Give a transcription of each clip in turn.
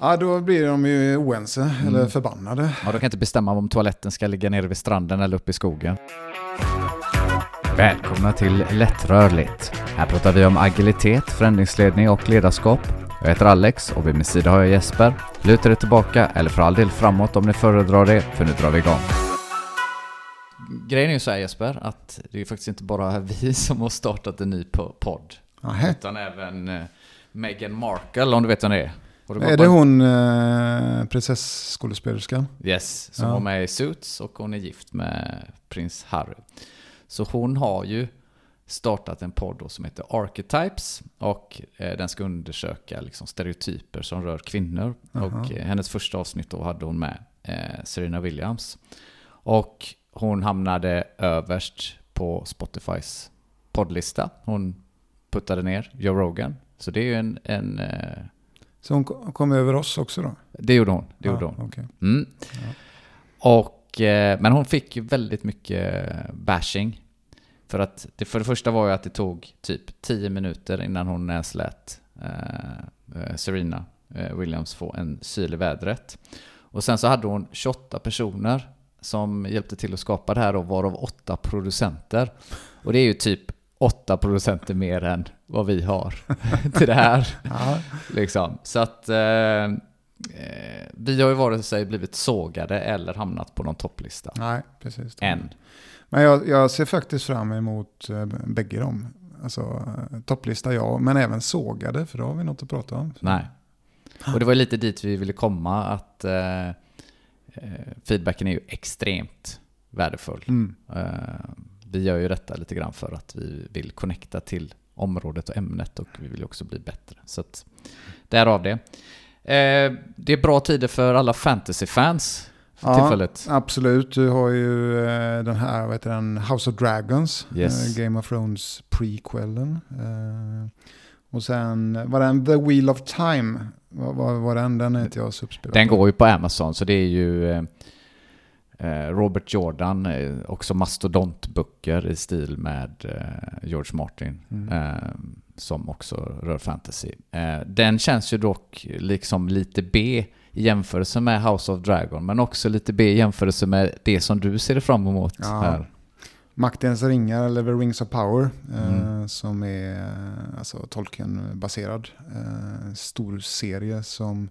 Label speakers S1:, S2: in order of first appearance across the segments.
S1: Ja, då blir de ju oense
S2: Mm.
S1: eller förbannade.
S2: Ja, de kan inte bestämma om toaletten ska ligga nere vid stranden eller uppe i skogen. Välkomna till Lättrörligt. Här pratar vi om agilitet, förändringsledning och ledarskap. Jag heter Alex och vid min sida har jag Jesper. Luta dig tillbaka eller för all del framåt om ni föredrar det, för nu drar vi igång. Grejen är ju så här Jesper, att det är faktiskt inte bara vi som har startat en ny po- podd.
S1: Nähä.
S2: Utan även eh, Meghan Markle, om du vet vem det är. Gått
S1: Är det hon eh, prinsesskådespelerskan?
S2: Yes, som
S1: Ja.
S2: var med i Suits och hon är gift med prins Harry. Så hon har ju startat en podd som heter Archetypes och eh, den ska undersöka liksom, stereotyper som rör kvinnor.
S1: Aha.
S2: Och eh, hennes första avsnitt då hade hon med eh, Serena Williams. Och hon hamnade överst på Spotifys poddlista. Hon puttade ner Joe Rogan. Så det är ju en... en eh,
S1: Så hon ko- kom över oss också då?
S2: det gjorde hon. Det gjorde
S1: ja,
S2: hon.
S1: okej.
S2: Mm. Och, eh, men hon fick väldigt mycket bashing. För att det för det första var ju att det tog typ 10 minuter innan hon ens lät eh, eh, Serena eh, Williams få en syl i vädret. Och sen så hade hon 28 personer som hjälpte till att skapa det här och varav 8 producenter. Och det är ju typ 8 producenter mer än vad vi har till det här. Liksom. Så att eh, eh, vi har ju vare sig blivit sågade eller hamnat på någon topplista.
S1: nej, precis.
S2: Än.
S1: Men jag, jag ser faktiskt fram emot eh, bägge dem. Alltså eh, topplista ja, men även sågade, för då har vi något att prata om.
S2: Nej. Och det var lite dit vi ville komma, att eh, eh, feedbacken är ju extremt värdefull.
S1: Mm.
S2: Vi gör ju detta lite grann för att vi vill connecta till området och ämnet och vi vill också bli bättre. Så att därav det. Eh, det är bra tider för alla fantasy-fans för
S1: Ja.
S2: tillfället.
S1: Absolut, du har ju eh, den här, vad heter den, House of Dragons,
S2: Yes.
S1: eh, Game of Thrones prequelen. Eh, och sen var den The Wheel of Time, vad var, var den? Den är inte jag så
S2: Den går ju på Amazon, så det är ju Robert Jordan, eh, också mastodontböcker i stil med eh, George Martin,
S1: Mm.
S2: eh, som också rör fantasy. Eh, den känns ju dock liksom lite B i jämförelse med House of Dragon, men också lite B i jämförelse med det som du ser fram emot
S1: Ja.
S2: här.
S1: Maktens ringar, eller The Rings of Power, eh,
S2: Mm.
S1: som är eh, alltså, Tolkien-baserad. Eh, stor serie som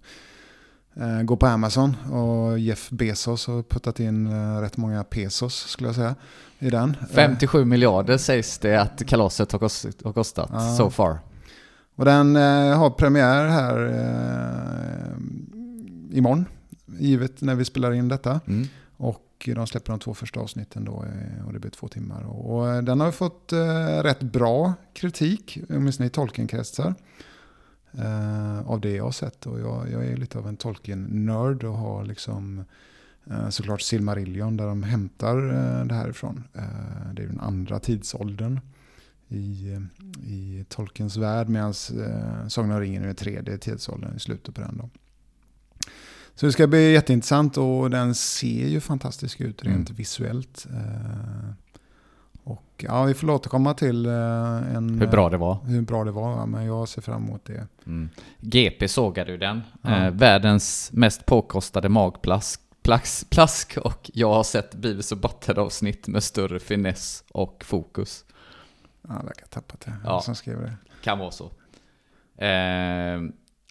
S1: eh, går på Amazon och Jeff Bezos har puttat in eh, rätt många pesos skulle jag säga i den. Eh,
S2: 57 miljarder sägs det att kalaset har, kost, har kostat
S1: Ja.
S2: so far.
S1: Och den eh, har premiär här eh, imorgon, givet när vi spelar in detta.
S2: Mm.
S1: Och de släpper de två första avsnitten då eh, och det blir två timmar. Och eh, den har fått eh, rätt bra kritik, åtminstone i Tolkien-kretsar. Eh, av det jag har sett. Och jag, jag är lite av en Tolkien-nörd och har liksom eh, såklart Silmarillion där de hämtar eh, det här ifrån. Eh, det är den andra tidsåldern i, i Tolkiens värld medan eh, Sagan om ringen är den tredje tidsåldern i slutet på den. Då. Så det ska bli jätteintressant och den ser ju fantastisk ut rent
S2: Mm.
S1: visuellt. Eh, och ja, vi får återkomma till eh, en,
S2: Hur bra det var.
S1: hur bra det var, men jag ser fram emot det.
S2: Mm. GP sågade ju den.
S1: Ja.
S2: Eh, världens mest påkostade magplask plask, plask och jag har sett Beavis och Butthead-avsnitt med större finess och fokus.
S1: Ja, jag verkar ha tappat det.
S2: Ja.
S1: Som skrev det.
S2: Kan vara så. Eh,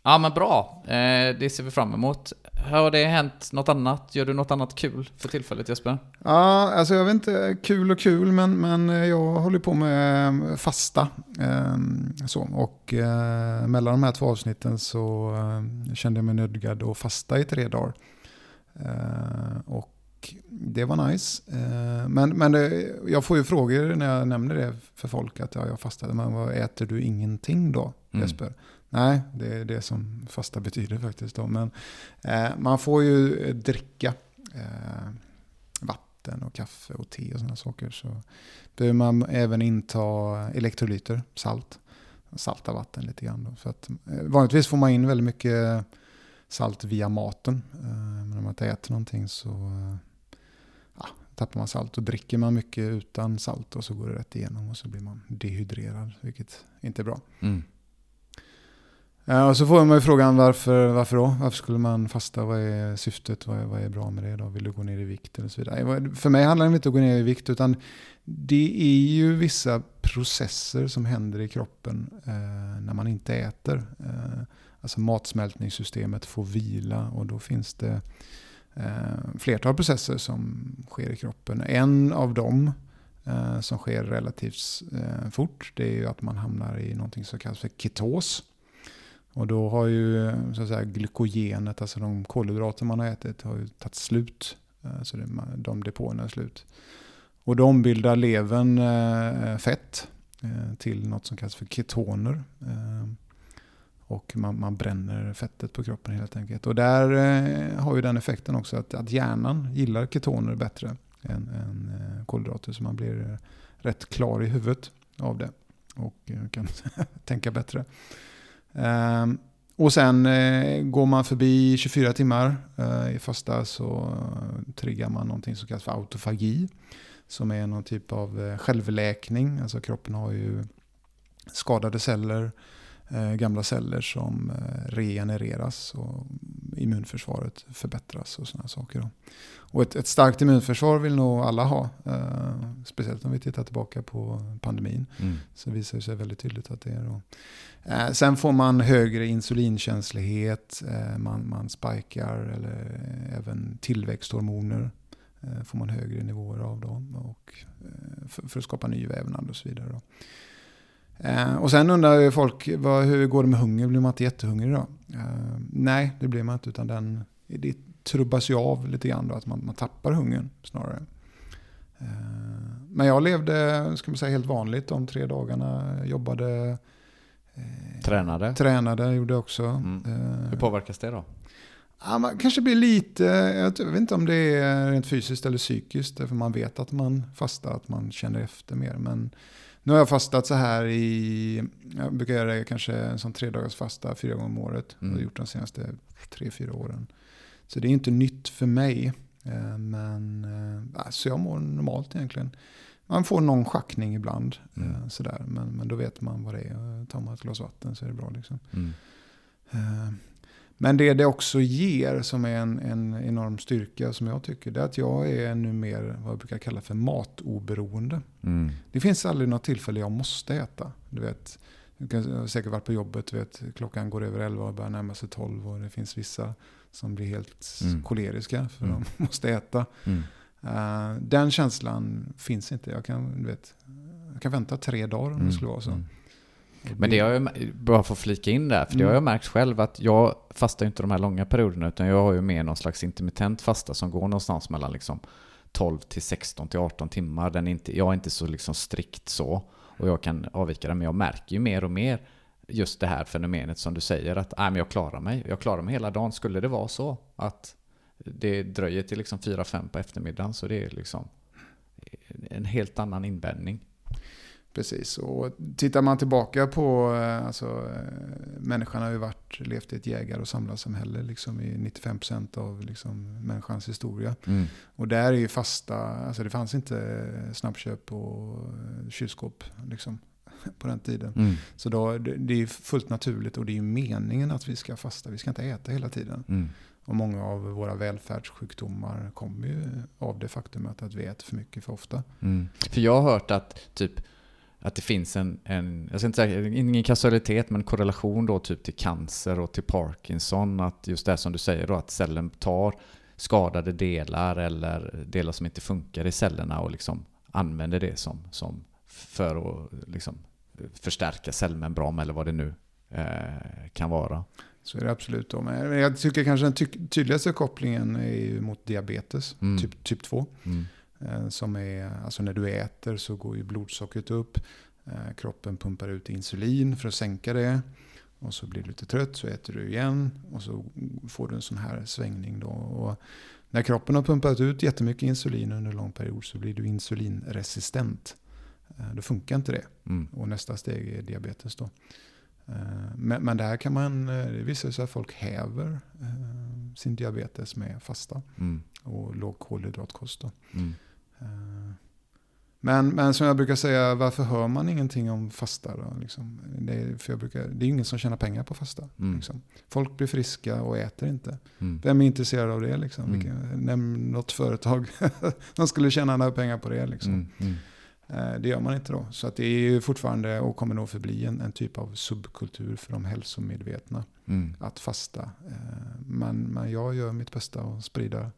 S2: ja men bra, eh, det ser vi fram emot. Har det hänt något annat? Gör du något annat kul för tillfället Jesper?
S1: Ja, alltså jag vet inte, kul och kul, men, men jag håller på med fasta. Eh, så. Och eh, mellan de här två avsnitten så eh, kände jag mig nödgad att fasta i tre dagar. Och det var nice. Men men det, jag får ju frågor när jag nämner det för folk att ja, jag fastade. Men vad äter du ingenting då
S2: Mm.
S1: Nej, det är det som fasta betyder faktiskt. Då. Men eh, man får ju eh, dricka eh, vatten och kaffe och te och sådana saker. Så behöver man även inta elektrolyter, salt. Salta vatten lite grann. Då, för att, eh, vanligtvis får man in väldigt mycket salt via maten. Eh, men om man inte äter någonting så eh, ja, tappar man salt. Och dricker man mycket utan salt och så går det rätt igenom och så blir man dehydrerad, vilket inte är bra.
S2: Mm.
S1: Eh, och så får man ju frågan varför, varför då? Varför skulle man fasta? Vad är syftet? Vad är, vad är bra med det då? Vill du gå ner i vikt eller så vidare? För mig handlar det inte om att gå ner i vikt utan det är ju vissa processer som händer i kroppen eh, när man inte äter. Eh, alltså matsmältningssystemet får vila och då finns det eh, flertal processer som sker i kroppen. En av dem eh, som sker relativt eh, fort det är ju att man hamnar i något som kallas för ketos. Och då har ju så att säga, glykogenet, alltså de kolhydrater man har ätit, har ju tagit slut. Eh, så det, de depåerna är slut. Och då ombildar levern eh, fett eh, till något som kallas för ketoner. Och man, man, bränner fettet på kroppen helt enkelt. Och där har ju den effekten också att, att hjärnan gillar ketoner bättre än, än kolhydrater. Så man blir rätt klar i huvudet av det. Och kan tänka bättre. Ehm, och sen eh, går man förbi 24 timmar eh, i fasta så triggar man någonting som kallas för autofagi. Som är någon typ av eh, självläkning. Alltså kroppen har ju skadade celler, gamla celler som regenereras och immunförsvaret förbättras och sådana saker. Och ett, ett, starkt immunförsvar vill nog alla ha. Eh, speciellt om vi tittar tillbaka på pandemin. Mm. Så visar det sig väldigt tydligt att det är då. Eh, sen får man högre insulinkänslighet, eh, man, man spikar eller även tillväxthormoner eh, får man högre nivåer av då. Och, eh, för, för, att skapa ny vävnad och så vidare. Då. Eh, och sen undrar folk, vad, hur går det med hunger? Blir man inte jättehungrig då? nej, det blir man inte. Utan den, det trubbas ju av lite grann då, att man, man tappar hungern snarare. Men jag levde ska man säga, helt vanligt de tre dagarna. Jobbade
S2: Eh, tränade?
S1: Tränade gjorde jag också.
S2: Mm. Hur påverkas det då?
S1: Ja, man kanske blir lite, jag vet inte om det är rent fysiskt eller psykiskt. För man vet att man fastar, att man känner efter mer. Men nu har jag fastat så här i, jag brukar göra det kanske en sån tre dagars fasta fyra gånger om året. Mm. Jag har gjort de senaste tre, fyra åren. Så det är inte nytt för mig. Eh, men så jag mår normalt egentligen. Man får någon schackning ibland. Mm. Eh, sådär. Men, men då vet man vad det är. Tar man ett glas vatten så är det bra. Liksom. Mm. Men det det också ger som är en, en enorm styrka som jag tycker. Det är att jag är nu mer vad jag brukar kalla för matoberoende. Mm. Det finns aldrig något tillfälle jag måste äta. Du vet, du har säkert varit på jobbet, du vet, klockan går över 11 och börjar närma sig 12 och det finns vissa som blir helt mm. koleriska för mm. de måste äta. Mm. Uh, den känslan finns inte. Jag kan, vet, jag kan vänta tre dagar om mm. det skulle vara så. Mm.
S2: Men det har jag, bara för att flika in där, för det har jag mm. märkt själv att jag fastar inte de här långa perioderna utan jag har ju mer någon slags intermittent fasta som går någonstans mellan liksom 12 till 16 till 18 timmar. Den inte, jag är inte så liksom strikt så och jag kan avvika det men jag märker ju mer och mer just det här fenomenet som du säger att Nej, men jag klarar mig. Jag klarar mig hela dagen. Skulle det vara så att det dröjer till liksom 4-5 på eftermiddagen så det är liksom en helt annan inbäddning.
S1: Precis, och tittar man tillbaka på, eh, alltså, eh, människan har ju varit, levt i ett jägar och samlarsamhälle liksom i 95% av liksom, människans historia. Mm. Och där är ju fasta, alltså det fanns inte snabbköp och kylskåp liksom, på den tiden. Mm. Så då, det är fullt naturligt och det är ju meningen att vi ska fasta, vi ska inte äta hela tiden. Mm. Och många av våra välfärdssjukdomar kommer ju av det faktumet att vi äter för mycket för ofta.
S2: Mm. För jag har hört att typ att det finns en, en, jag ska inte säga ingen kausalitet, men korrelation då typ till cancer och till Parkinson. Att just det som du säger då, att cellen tar skadade delar eller delar som inte funkar i cellerna och liksom använder det som, som för att liksom förstärka cellmembran eller vad det nu eh, kan vara.
S1: Så är det absolut. Då. Men jag tycker kanske den ty tydligaste kopplingen är mot diabetes, mm. typ, typ 2. Mm. Eh, som är, alltså när du äter så går ju blodsockret upp. Eh, kroppen pumpar ut insulin för att sänka det. Och så blir du lite trött så äter du igen. Och så får du en sån här svängning. Då. Och när kroppen har pumpat ut jättemycket insulin under en lång period så blir du insulinresistent. Eh, då funkar inte det. Mm. Och nästa steg är diabetes. då. Eh, men, men där kan man, eh, det visar sig att folk häver sin diabetes med fasta mm. och låg kolhydratkost. Mm. Men, men som jag brukar säga, varför hör man ingenting om fasta? Då, liksom? det, är, för jag brukar, det är ingen som tjänar pengar på fasta.
S2: Mm.
S1: Liksom. Folk blir friska och äter inte.
S2: Mm.
S1: Vem är intresserad av det? Liksom?
S2: Mm.
S1: Vilka, nämn något företag som skulle tjäna några pengar på det. Liksom. Eh, Det gör man inte då. Så att det är ju fortfarande och kommer nog förbli en, en typ av subkultur för de hälsomedvetna
S2: Mm.
S1: att fasta. Eh, Men, men jag gör mitt bästa och sprida,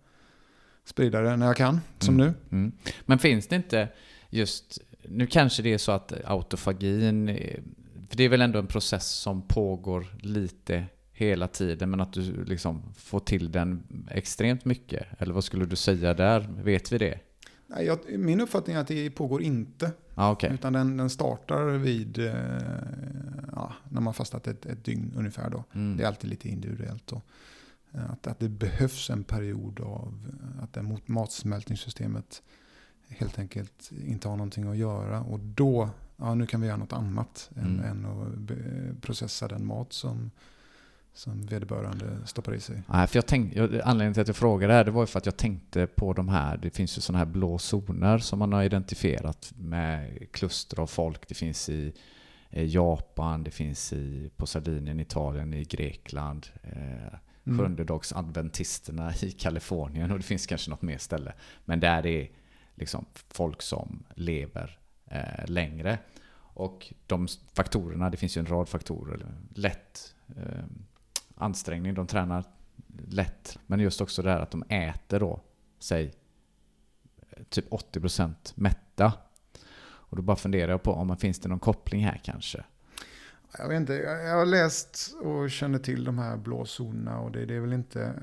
S1: sprida det när jag kan, som
S2: Mm.
S1: nu.
S2: Mm. Men finns det inte just, nu kanske det är så att autofagin, är- för det är väl ändå en process som pågår lite hela tiden, men att du liksom får till den extremt mycket? Eller vad skulle du säga där? Vet vi det?
S1: Nej, jag, min uppfattning är att det pågår inte.
S2: Ja, okej.
S1: Utan den, den startar vid, eh, ja, när man fastat ett, ett dygn ungefär. Då.
S2: Mm.
S1: Det är alltid lite individuellt. Då. Eh, Att, att det behövs en period av att det mot- matsmältningssystemet helt enkelt inte har någonting att göra. Och då, ja nu kan vi göra något annat än,
S2: Mm.
S1: än att be- processa den mat som, som vederbörande stoppar i sig.
S2: Nej, för jag tänkte, anledningen till att jag frågade det här, det var ju för att jag tänkte på de här, det finns ju sådana här blå zoner som man har identifierat med kluster av folk. Det finns i eh, Japan, det finns i, på Sardinien, Italien, i Grekland, eh,
S1: Mm.
S2: sjundedagsadventisterna i Kalifornien och det finns kanske något mer ställe. Men där är liksom folk som lever eh, längre. Och de faktorerna, det finns ju en rad faktorer. Lätt eh, ansträngning, de tränar lätt. Men just också det här att de äter då, säg typ 80% mätta. Och då bara funderar jag på om det finns det någon koppling här kanske.
S1: Jag vet inte, jag, har läst och känner till de här blå zonerna och det, det är väl inte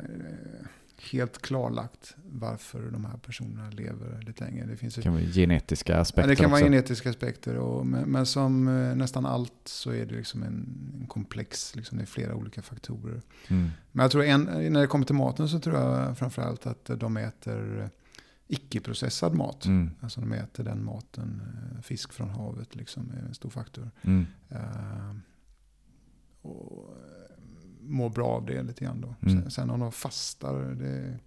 S1: helt klarlagt varför de här personerna lever lite längre. Det finns
S2: Det kan vara genetiska
S1: Ja,
S2: aspekter
S1: det kan vara
S2: också.
S1: genetiska aspekter, och, men, men som eh, nästan allt så är det liksom en, en komplex, liksom, det är flera olika faktorer.
S2: Mm.
S1: Men jag tror en, när det kommer till maten så tror jag framförallt att de äter eh, icke-processad mat.
S2: Mm.
S1: Alltså de äter den maten, eh, fisk från havet liksom, är en stor faktor.
S2: Mm.
S1: Eh, och mår bra av det lite grann då.
S2: Mm.
S1: Sen, sen om de fastar, det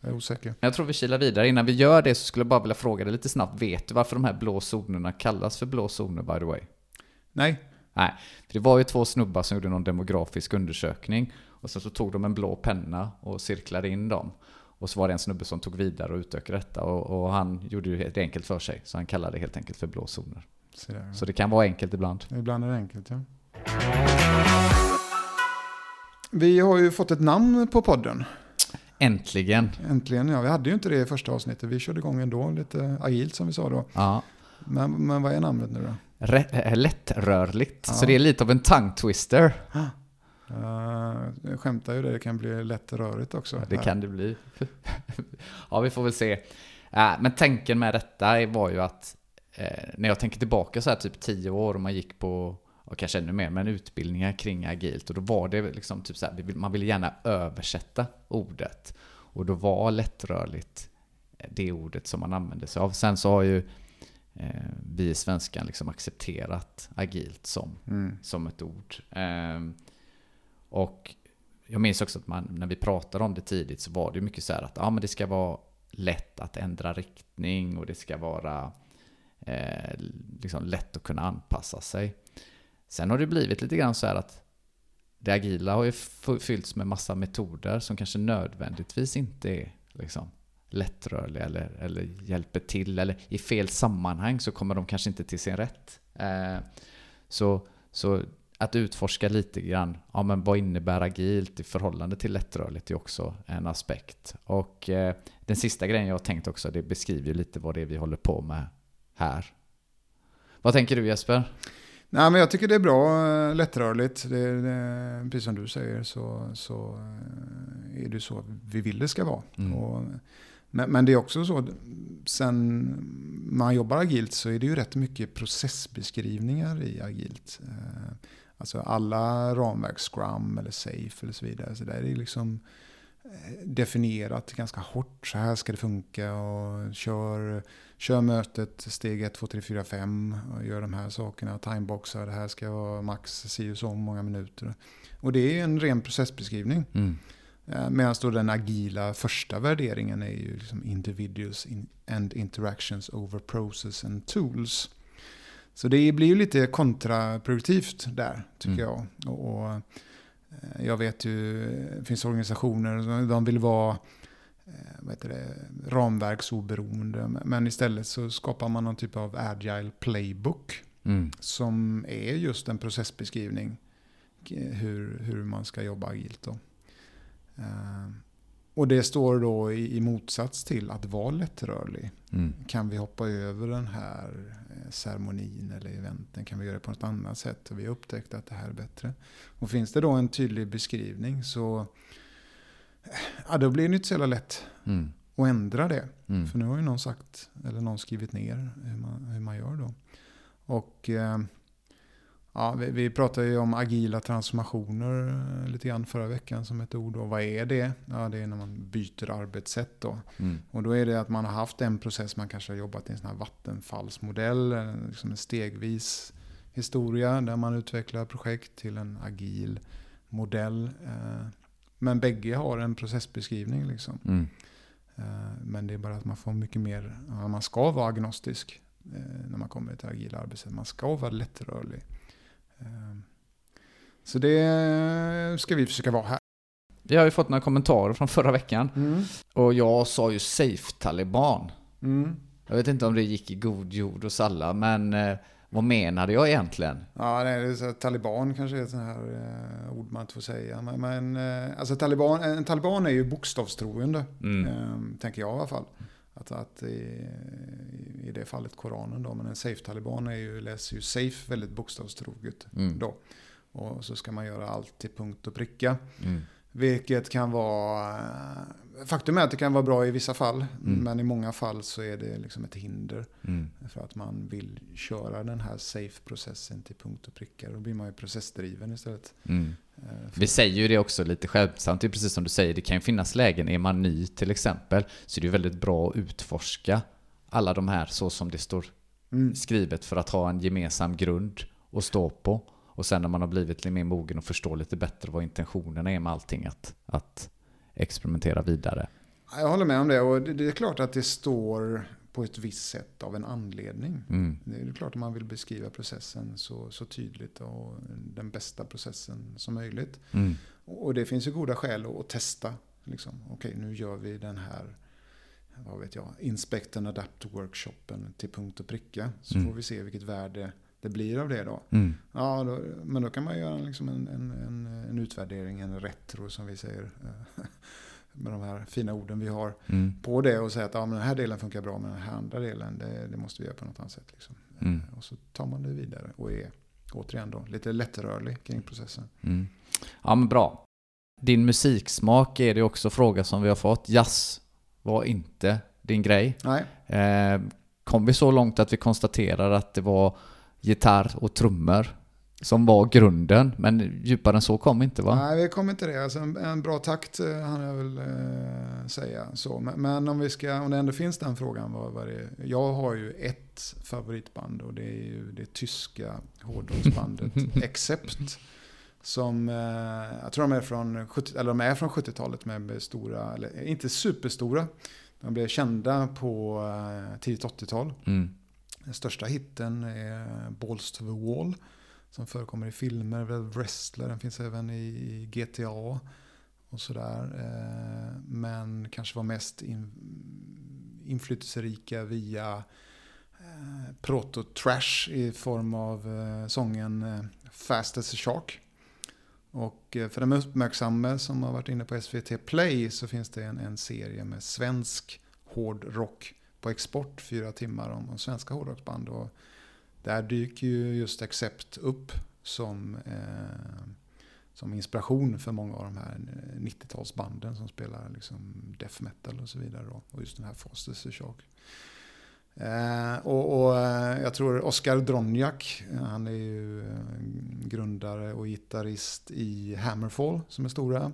S1: jag är osäker.
S2: Jag tror vi kilar vidare. Innan vi gör det så skulle jag bara vilja fråga dig lite snabbt. Vet du varför de här blå zonerna kallas för blå zoner by the way?
S1: Nej,
S2: Nej, för det var ju två snubbar som gjorde någon demografisk undersökning. Och sen så tog de en blå penna och cirklade in dem. Och så var det en snubbe som tog vidare och utökade detta. Och, och han gjorde ju helt enkelt för sig. Så han kallade det helt enkelt för blå zoner.
S1: så där.
S2: Så det kan vara enkelt ibland.
S1: Ibland är det enkelt, ja. Vi har ju fått ett namn på podden.
S2: Äntligen!
S1: Äntligen, ja. Vi hade ju inte det i första avsnittet. Vi körde igång ändå, lite agilt som vi sa då.
S2: Ja.
S1: Men, men vad är namnet nu då?
S2: Rätt, äh, lättrörligt.
S1: Ja.
S2: Så det är lite av en tongue twister.
S1: Uh, jag skämtar ju det, det kan bli lätt rörigt också.
S2: Ja, det kan det bli. ja, vi får väl se. Äh, men tanken med detta var ju att eh, när jag tänker tillbaka så här typ tio år och man gick på, och kanske ännu mer, men utbildningar kring agilt. Och då var det liksom typ så här, man ville gärna översätta ordet. Och då var lättrörligt det ordet som man använde sig av. Sen så har ju eh, vi i svenskan liksom accepterat agilt som
S1: Mm.
S2: som ett ord. Ehm, och jag minns också att man, när vi pratade om det tidigt så var det mycket så här att ja, men det ska vara lätt att ändra riktning och det ska vara eh, liksom lätt att kunna anpassa sig. Sen har det blivit lite grann så här att det agila har ju fyllts med massa metoder som kanske nödvändigtvis inte är liksom, lättrörliga eller, eller hjälper till. Eller i fel sammanhang så kommer de kanske inte till sin rätt. Eh, så, så att utforska lite grann, ja men vad innebär agilt i förhållande till lättrörligt är också en aspekt. Och eh, den sista grejen jag har tänkt också, det beskriver ju lite vad det är vi håller på med här. Vad tänker du Jesper?
S1: Nej, men jag tycker det är bra, eh, lättrörligt. Det, det, precis som du säger så, så eh, är det så vi vill det ska vara.
S2: Mm.
S1: Och, men, men det är också så, sen man jobbar agilt så är det ju rätt mycket processbeskrivningar i agilt. Eh, Alltså alla ramverk, Scrum eller Safe eller så vidare. Så där är liksom eh, definierat ganska hårt. Så här ska det funka och kör, kör mötet steg 1, 2, 3, 4, 5 och gör de här sakerna. Timeboxar, det här ska vara max si och så många minuter. Och det är en ren processbeskrivning.
S2: Mm.
S1: Eh, Medan då den agila första värderingen är ju liksom individuals in and interactions over process and tools. Så det blir ju lite kontraproduktivt där, tycker
S2: Mm.
S1: jag. Och, jag vet ju, det finns organisationer de vill vara eh, vad heter det, ramverksoberoende. Men istället så skapar man någon typ av agile playbook
S2: Mm.
S1: som är just en processbeskrivning eh, hur, hur man ska jobba agilt. Då. Eh, Och det står då i, i motsats till att vara lättrörlig.
S2: Mm.
S1: Kan vi hoppa över den här eh, ceremonin eller eventen? Kan vi göra det på något annat sätt? Och vi har upptäckt att det här är bättre. Och finns det då en tydlig beskrivning så ja, då blir det inte så jävla lätt
S2: Mm.
S1: att ändra det.
S2: Mm.
S1: För nu har ju någon sagt, eller någon skrivit ner hur man, hur man gör då. Och eh, ja, vi, vi pratade ju om agila transformationer eh, lite grann förra veckan som ett ord. Och vad är det? Ja, det är när man byter arbetssätt då.
S2: Mm.
S1: Och då är det att man har haft en process, man kanske har jobbat i en sån här vattenfallsmodell, eh, liksom en stegvis historia där man utvecklar projekt till en agil modell. eh, Men bägge har en processbeskrivning liksom.
S2: Mm.
S1: Men det är bara att man får mycket mer, man ska vara agnostisk när man kommer till agila arbetssätt. Man ska vara lättrörlig. Eh, Så det ska vi försöka vara här.
S2: Vi har ju fått några kommentarer från förra veckan. Och jag sa ju safe taliban.
S1: Mm.
S2: Jag vet inte om det gick i god jord hos alla, men eh, vad menade jag egentligen?
S1: Ja, det är så taliban kanske är ett sånt här eh, ord man inte får säga. Men, men eh, alltså taliban, en taliban är ju bokstavstroende,
S2: Mm.
S1: eh, tänker jag i alla fall. Att, att i, I det fallet Koranen då, men en safe-taliban är ju, läser ju safe väldigt bokstavstroget
S2: Mm.
S1: då. Och så ska man göra allt till punkt och pricka.
S2: Mm.
S1: Vilket kan vara... Faktum är att det kan vara bra i vissa fall.
S2: Mm.
S1: Men i många fall så är det liksom ett hinder.
S2: Mm.
S1: För att man vill köra den här safe-processen till punkt och pricka. Då blir man ju processdriven istället.
S2: Mm.
S1: Eh,
S2: Vi säger ju det också lite skämtsamt, det är precis som du säger, det kan ju finnas lägen, är man ny till exempel, så är det väldigt bra att utforska alla de här så som det står
S1: Mm.
S2: skrivet för att ha en gemensam grund att stå på. Och sen när man har blivit lite mer mogen och förstår lite bättre vad intentionerna är med allting, att, att experimentera vidare.
S1: Ja, Jag håller med om det. Och det det är klart att det står på ett visst sätt av en anledning.
S2: Mm.
S1: Det är klart att man vill beskriva processen så, så tydligt och den bästa processen som möjligt.
S2: Mm.
S1: Och det finns ju goda skäl att, att testa. Liksom. Okej, nu gör vi den här vad vet jag, Inspect and Adapt-workshopen till punkt och pricka. Så
S2: Mm.
S1: får vi se vilket värde det blir av det då.
S2: Mm.
S1: Ja, då, men då kan man göra liksom en, en, en, en utvärdering, en retro som vi säger. eh, Med de här fina orden vi har
S2: Mm.
S1: på det och säga att ja, men den här delen funkar bra men den här andra delen det, det måste vi göra på något annat sätt. Liksom.
S2: Mm.
S1: Eh, Och så tar man det vidare och är återigen då lite lättrörlig kring processen.
S2: Mm. Ja men bra. Din musiksmak är det också fråga som vi har fått. Jazz var inte din grej.
S1: Nej,
S2: Eh, kom vi så långt att vi konstaterar att det var gitarr och trummor som var grunden, men djupare än så kom inte va?
S1: Nej, vi kommer inte det. Alltså en, en bra takt eh, hann jag väl eh, säga. Så. Men, men om, vi ska, om det ändå finns den frågan. Vad, vad det. Jag har ju ett favoritband och det är ju det tyska hårdrocksbandet Accept. Som, eh, jag tror de är från, 70, eller de är från 70-talet med stora, eller inte superstora. De blev kända på eh, tidigt 80-tal.
S2: Mm.
S1: Den största hitten är Balls to the Wall. Som förekommer i filmer, Wrestler, den finns även i GTA. Och sådär. Eh, men kanske var mest in, inflytelserika via eh, proto-trash i form av eh, sången Fast as a Shark. Och för den uppmärksamme som har varit inne på SVT Play så finns det en, en serie med svensk hårdrock på export, fyra timmar om, svenska hårdrocksband. Och där dyker ju just Accept upp som, eh, som inspiration för många av de här 90-talsbanden som spelar liksom death metal och så vidare. Då. Och just den här Fastest Shark. Eh, och, och eh, jag tror Oskar Dronjak, eh, han är ju eh, grundare och gitarrist i Hammerfall som är stora.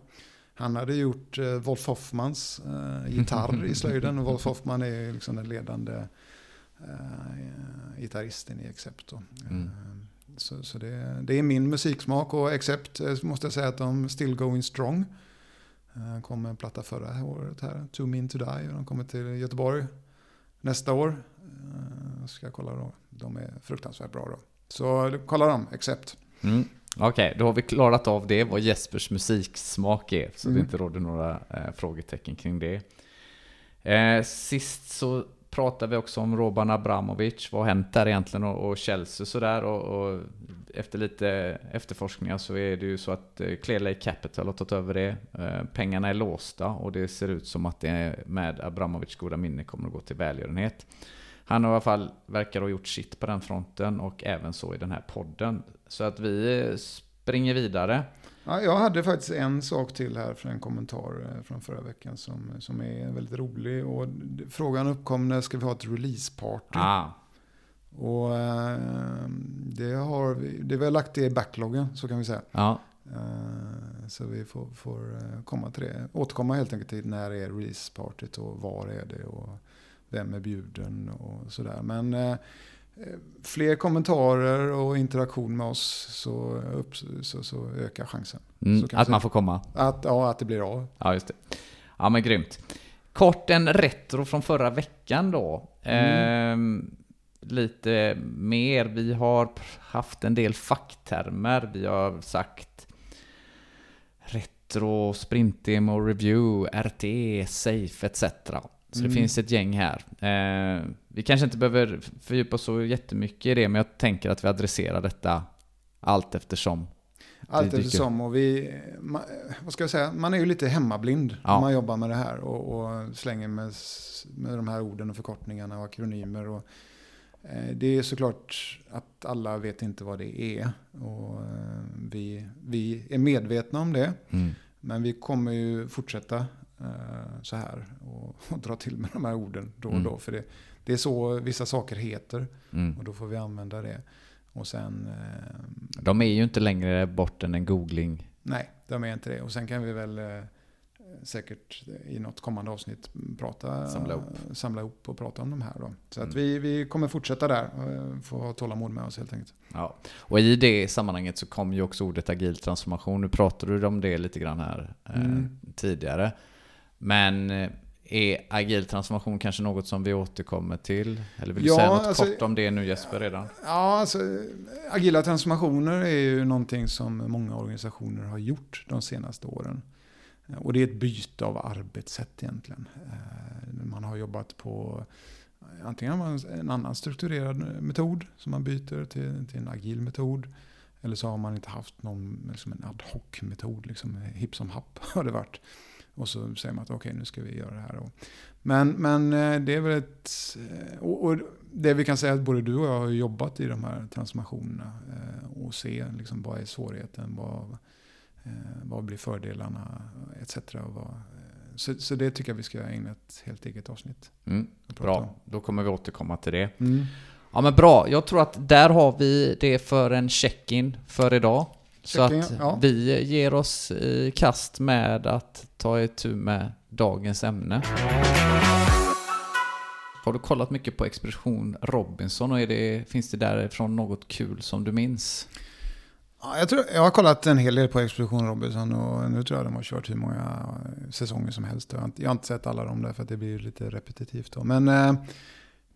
S1: Han hade gjort eh, Wolf Hoffmans eh, gitarr i slöjden och Wolf Hoffman är liksom den ledande eh, gitarristen i Accept.
S2: Mm.
S1: Eh, Så, så det, det är min musiksmak och Accept eh, måste jag säga att de still going strong. Eh, kom en platta förra året här, Two Min To Die. Och de kommer till Göteborg nästa år. Ska jag kolla då. De är fruktansvärt bra då. Så kolla dem, Accept.
S2: Mm. Okej, okay, då har vi klarat av det, vad Jespers musiksmak är. Så mm. det inte råder några eh, frågetecken kring det. Eh, sist så pratade vi också om Roban Abramovic. Vad har hänt där egentligen? Och, och Chelsea sådär. Och, och efter lite efterforskningar så är det ju så att eh, Clear Lake Capital har tagit över det. Eh, pengarna är låsta och det ser ut som att det med Abramovics goda minne kommer att gå till välgörenhet. Han har i alla fall verkar ha gjort sitt på den fronten och även så i den här podden. Så att vi springer vidare.
S1: Ja, jag hade faktiskt en sak till här för en kommentar eh, från förra veckan som, som är väldigt rolig. Och frågan uppkom när ska vi ha ett releaseparty?
S2: Ah.
S1: Och eh, det har vi, det vi har lagt det i backloggen så kan vi säga.
S2: Ja.
S1: Eh, så vi får, får komma till det. Återkomma helt enkelt till när är releasepartyt och var är det och vem är bjuden och sådär. Men fler kommentarer och interaktion med oss så, upp, så, så ökar chansen.
S2: Mm,
S1: så
S2: att man får komma?
S1: Att, ja, att det blir av.
S2: Ja, just det. Ja, men grymt. Kort en retro från förra veckan då. Mm. Eh, lite mer. Vi har haft en del facktermer. Vi har sagt retro, sprintdemo, review, RTE, safe etc. Så mm. det finns ett gäng här. Eh, vi kanske inte behöver fördjupa oss så jättemycket i det, men jag tänker att vi adresserar detta allt eftersom.
S1: Allt eftersom och vi, vad ska jag säga, man är ju lite hemmablind ja. när man jobbar med det här och, och, slänger med, med de här orden och förkortningarna och akronymer. Och, eh, det är såklart att alla vet inte vad det är och eh, vi, vi är medvetna om det. Mm. Men vi kommer ju fortsätta så här och, och, dra till med de här orden då och mm. då. För det, det är så vissa saker heter mm. och då får vi använda det. Och sen... Eh,
S2: de är ju inte längre bort än en googling.
S1: Nej, de är inte det. Och sen kan vi väl eh, säkert i något kommande avsnitt prata,
S2: samla ihop,
S1: samla ihop och prata om de här. Då. Så att mm. vi, vi kommer fortsätta där, få ha tålamod med oss helt enkelt.
S2: Ja. Och i det sammanhanget så kom ju också ordet agil transformation. Nu pratade du om det lite grann här mm. eh, tidigare. Men eh, är agil transformation kanske något som vi återkommer till? Eller vill du ja, säga något alltså, kort om det nu Jesper redan?
S1: Ja, alltså, agila transformationer är ju någonting som många organisationer har gjort de senaste åren. Och det är ett byte av arbetssätt egentligen. Eh, man har jobbat på antingen en annan strukturerad metod som man byter till, till en agil metod. Eller så har man inte haft någon liksom en ad hoc-metod, liksom hipp som happ har det varit. Och så säger man att okej, okay, nu ska vi göra det här. Men, men eh, det är väl ett... Eh, och, och det vi kan säga att både du och jag har jobbat i de här transformationerna eh, och se liksom, vad är svårigheten, vad, vad blir fördelarna etc. Så, så, det tycker jag vi ska ägna ett helt eget avsnitt.
S2: Mm, bra, då kommer vi återkomma till det. Mm. Ja men bra, jag tror att där har vi det för en check-in för idag. Så att ja. vi ger oss i kast med att ta itu med dagens ämne. Har du kollat mycket på Expedition Robinson och är det, finns det därifrån något kul som du minns?
S1: Ja, jag, tror, jag har kollat en hel del på Expedition Robinson och nu tror jag de har kört hur många säsonger som helst. Jag har inte, jag har inte sett alla dem där för att det blir lite repetitivt. Då. Men eh,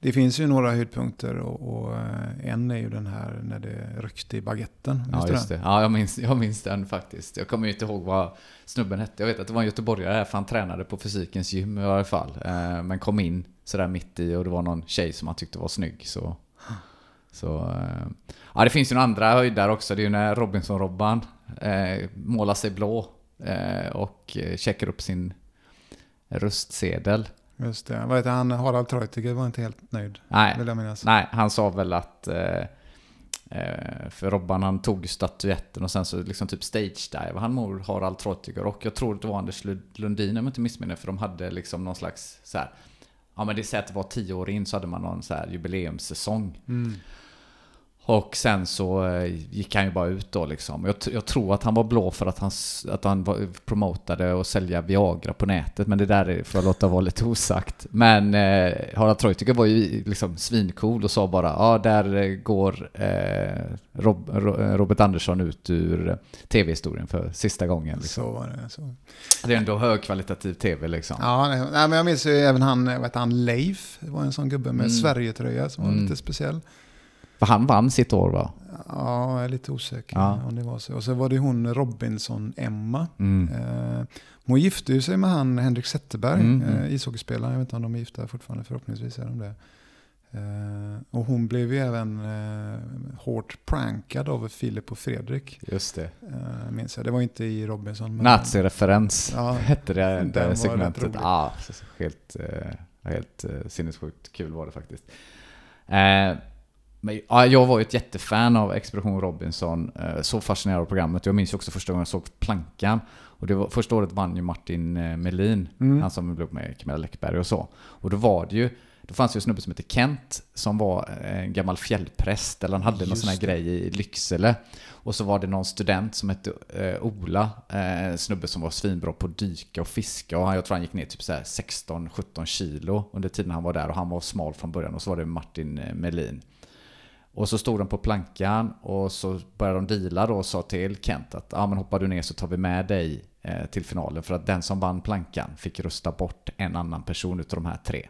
S1: det finns ju några höjdpunkter och, och, eh, en är ju den här när det ryckte i baguetten.
S2: Ja, just det. Ja, jag minns, jag minns den faktiskt. Jag kommer ju inte ihåg vad snubben hette. Jag vet att det var en göteborgare här, för han tränade på fysikens gym i alla fall. Eh, men kom in sådär mitt i och det var någon tjej som han tyckte var snygg. Så, så, eh, ja, det finns ju några andra höjdar också. Det är ju när Robinson-Robban målar sig blå och checkar upp sin röstsedel.
S1: Just det. Vad heter han? Harald Treutiger var inte helt nöjd.
S2: Nej, nej han sa väl att... Eh, eh, för Robban han tog statyetten och sen så liksom typ stage-dive han mot Harald Treutiger. Och jag tror det var Anders Lundin om jag inte missminner för de hade liksom någon slags så här, Ja men det säger att det var tio år in så hade man någon så här jubileumssäsong. Mm. Och sen så eh, gick han ju bara ut då liksom. Jag, jag tror att han var blå för att han, att han var, promotade och sälja Viagra på nätet, men det där får jag låta vara lite osagt. Men eh, Harald Treutiger var ju liksom svincool och sa bara ja, där går eh, Rob, Robert Andersson ut ur tv-historien för sista gången. Liksom.
S1: Så var det. Så.
S2: Det är ändå högkvalitativ tv liksom.
S1: Ja, nej, men jag minns ju även han, vad han, Leif, det var en sån gubbe med mm. Sverigetröja som var mm. lite speciell.
S2: För han vann sitt år va?
S1: Ja, jag är lite osäker ja. om det var så. Och så var det hon Robinson-Emma. Mm. Eh, hon gifte ju sig med han Henrik Zetterberg, mm. mm. eh, ishockeyspelaren. Jag vet inte om de är gifta fortfarande, förhoppningsvis är de det. Eh, och hon blev ju även eh, hårt prankad av Filip och Fredrik.
S2: Just det.
S1: Eh, minns jag. Det var inte i Robinson.
S2: Nazi-referens ja, hette det, det segmentet. Ja, helt, helt sinnessjukt kul var det faktiskt. Eh, men, ja, jag var ju ett jättefan av Expedition Robinson, eh, så fascinerad av programmet. Jag minns också första gången jag såg Plankan. Och det var, första året vann ju Martin eh, Melin, mm. han som blev med Camilla Läckberg och så. Och då var det ju, då fanns det ju en snubbe som hette Kent, som var en gammal fjällpräst, eller han hade Just någon sån här grej i Lycksele. Och så var det någon student som hette eh, Ola, eh, snubbe som var svinbra på att dyka och fiska. Och han, jag tror han gick ner typ 16-17 kilo under tiden han var där. Och han var smal från början. Och så var det Martin eh, Melin. Och så stod de på plankan och så började de deala då och sa till Kent att ah, men hoppar du ner så tar vi med dig eh, till finalen. För att den som vann plankan fick rösta bort en annan person utav de här tre.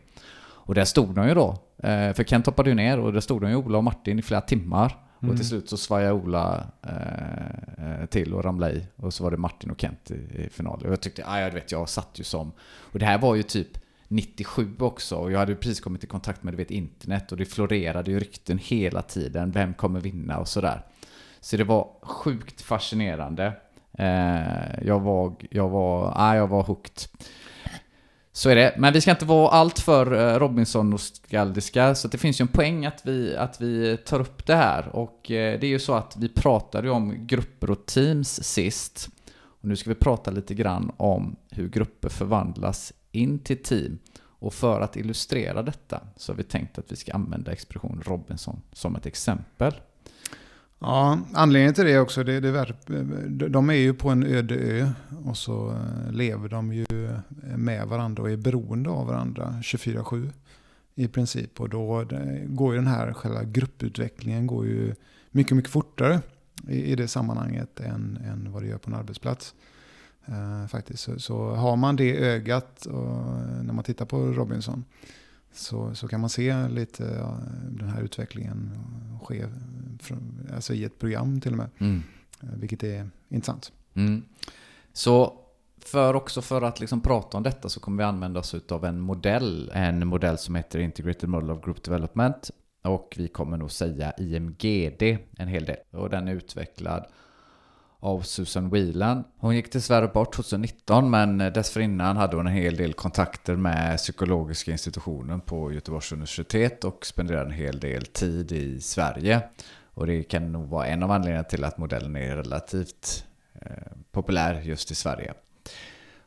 S2: Och där stod de ju då. Eh, för Kent hoppade ju ner och där stod de ju Ola och Martin i flera timmar. Mm. Och till slut så svajade Ola eh, eh, till och ramlade i. Och så var det Martin och Kent i, i finalen. Och jag tyckte, ah, jag vet, jag satt ju som... Och det här var ju typ 97 också och jag hade precis kommit i kontakt med du vet, internet och det florerade ju rykten hela tiden. Vem kommer vinna och sådär. Så det var sjukt fascinerande. Eh, jag var, jag var, ah, jag var hooked. Så är det. Men vi ska inte vara allt för eh, Robinson-nostalgiska, så det finns ju en poäng att vi, att vi tar upp det här. Och eh, det är ju så att vi pratade om grupper och teams sist. Och nu ska vi prata lite grann om hur grupper förvandlas in till team. Och för att illustrera detta så har vi tänkt att vi ska använda Expedition Robinson som ett exempel.
S1: Ja, anledningen till det också, det, det de är ju på en öde ö och så eh, lever de ju eh, med varandra och är beroende av varandra 24-7 i princip. Och då går ju den här själva grupputvecklingen går ju mycket, mycket fortare i, i det sammanhanget än, än vad det gör på en arbetsplats. Uh, faktiskt. Så, så, har man det ögat och, när man tittar på Robinson så, så kan man se lite uh, den här utvecklingen ske från, alltså i ett program till och med. Mm. Uh, vilket är intressant.
S2: Mm. Så för också för att liksom prata om detta så kommer vi använda oss av en modell. En modell som heter Integrated Model of Group Development. Och vi kommer nog säga IMGD en hel del. Och den är utvecklad av Susan Whelan. Hon gick dessvärre bort 2019 men dessförinnan hade hon en hel del kontakter med psykologiska institutionen på Göteborgs universitet och spenderade en hel del tid i Sverige. Och det kan nog vara en av anledningarna till att modellen är relativt eh, populär just i Sverige.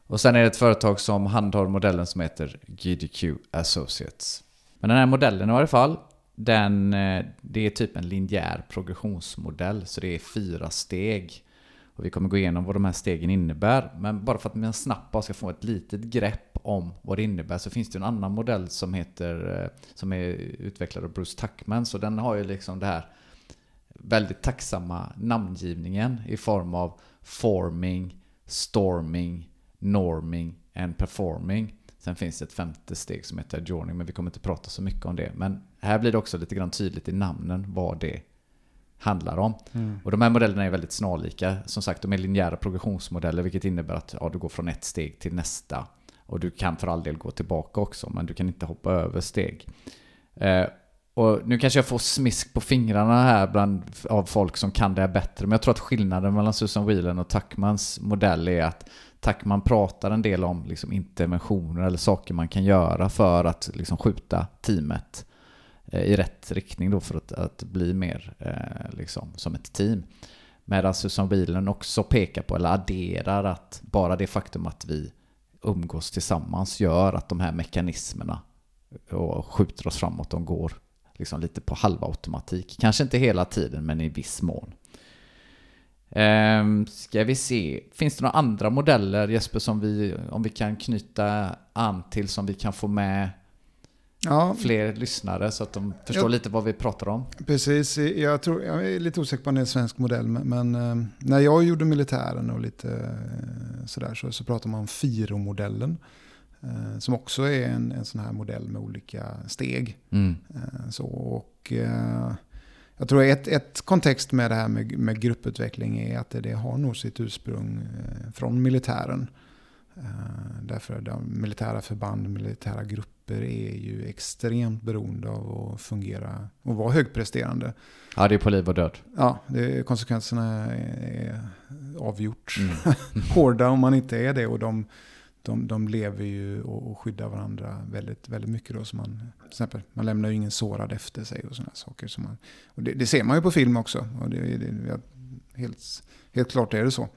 S2: Och sen är det ett företag som handhar modellen som heter GDQ Associates. Men den här modellen i varje fall, den, eh, det är typ en linjär progressionsmodell. Så det är fyra steg och vi kommer gå igenom vad de här stegen innebär. Men bara för att man snabbt bara ska få ett litet grepp om vad det innebär så finns det en annan modell som heter eh, som är utvecklad av Bruce Tuckman. Så den har ju liksom det här väldigt tacksamma namngivningen i form av forming, storming, norming and performing. Sen finns det ett femte steg som heter adjourning, men vi kommer inte prata så mycket om det. Men här blir det också lite grann tydligt i namnen vad det handlar om. Mm. Och de här modellerna är väldigt snarlika. Som sagt, de är linjära progressionsmodeller, vilket innebär att ja, du går från ett steg till nästa. Och du kan för all del gå tillbaka också, men du kan inte hoppa över steg. Eh, och nu kanske jag får smisk på fingrarna här bland, av folk som kan det här bättre, men jag tror att skillnaden mellan Susan Whelan och Tuckmans modell är att Tuckman pratar en del om liksom interventioner eller saker man kan göra för att liksom skjuta teamet Eh, i rätt riktning då för att, att bli mer eh, liksom, som ett team. Medan Susan Bilen också pekar på, eller adderar, att bara det faktum att vi umgås tillsammans gör att de här mekanismerna och skjuter oss framåt, de går liksom lite på halvautomatik. Kanske inte hela tiden, men i viss mån. Ehm, ska vi se, finns det några andra modeller Jesper som vi, om vi kan knyta an till som vi kan få med ja. fler lyssnare så att de förstår jag, lite vad vi pratar om?
S1: Precis, jag, tror, jag är lite osäker på om det är en svensk modell men, men eh, när jag gjorde militären och lite eh, sådär så, så pratar man om FIRO-modellen. Eh, som också är en, en sån här modell med olika steg. Mm. Så, och, jag tror ett, ett kontext med det här med, med grupputveckling är att det, det har nog sitt ursprung från militären. Därför de militära förband, militära grupper är ju extremt beroende av att fungera och vara högpresterande.
S2: Ja, det är på liv och död.
S1: Ja, det, konsekvenserna är avgjort mm. hårda om man inte är det. Och de, de, de lever ju och, och skyddar varandra väldigt, väldigt mycket. Då, så man, till exempel, man lämnar ju ingen sårad efter sig och sådana saker. Så man, och det, det, ser man ju på film också. Och det, det, helt, helt klart är det så.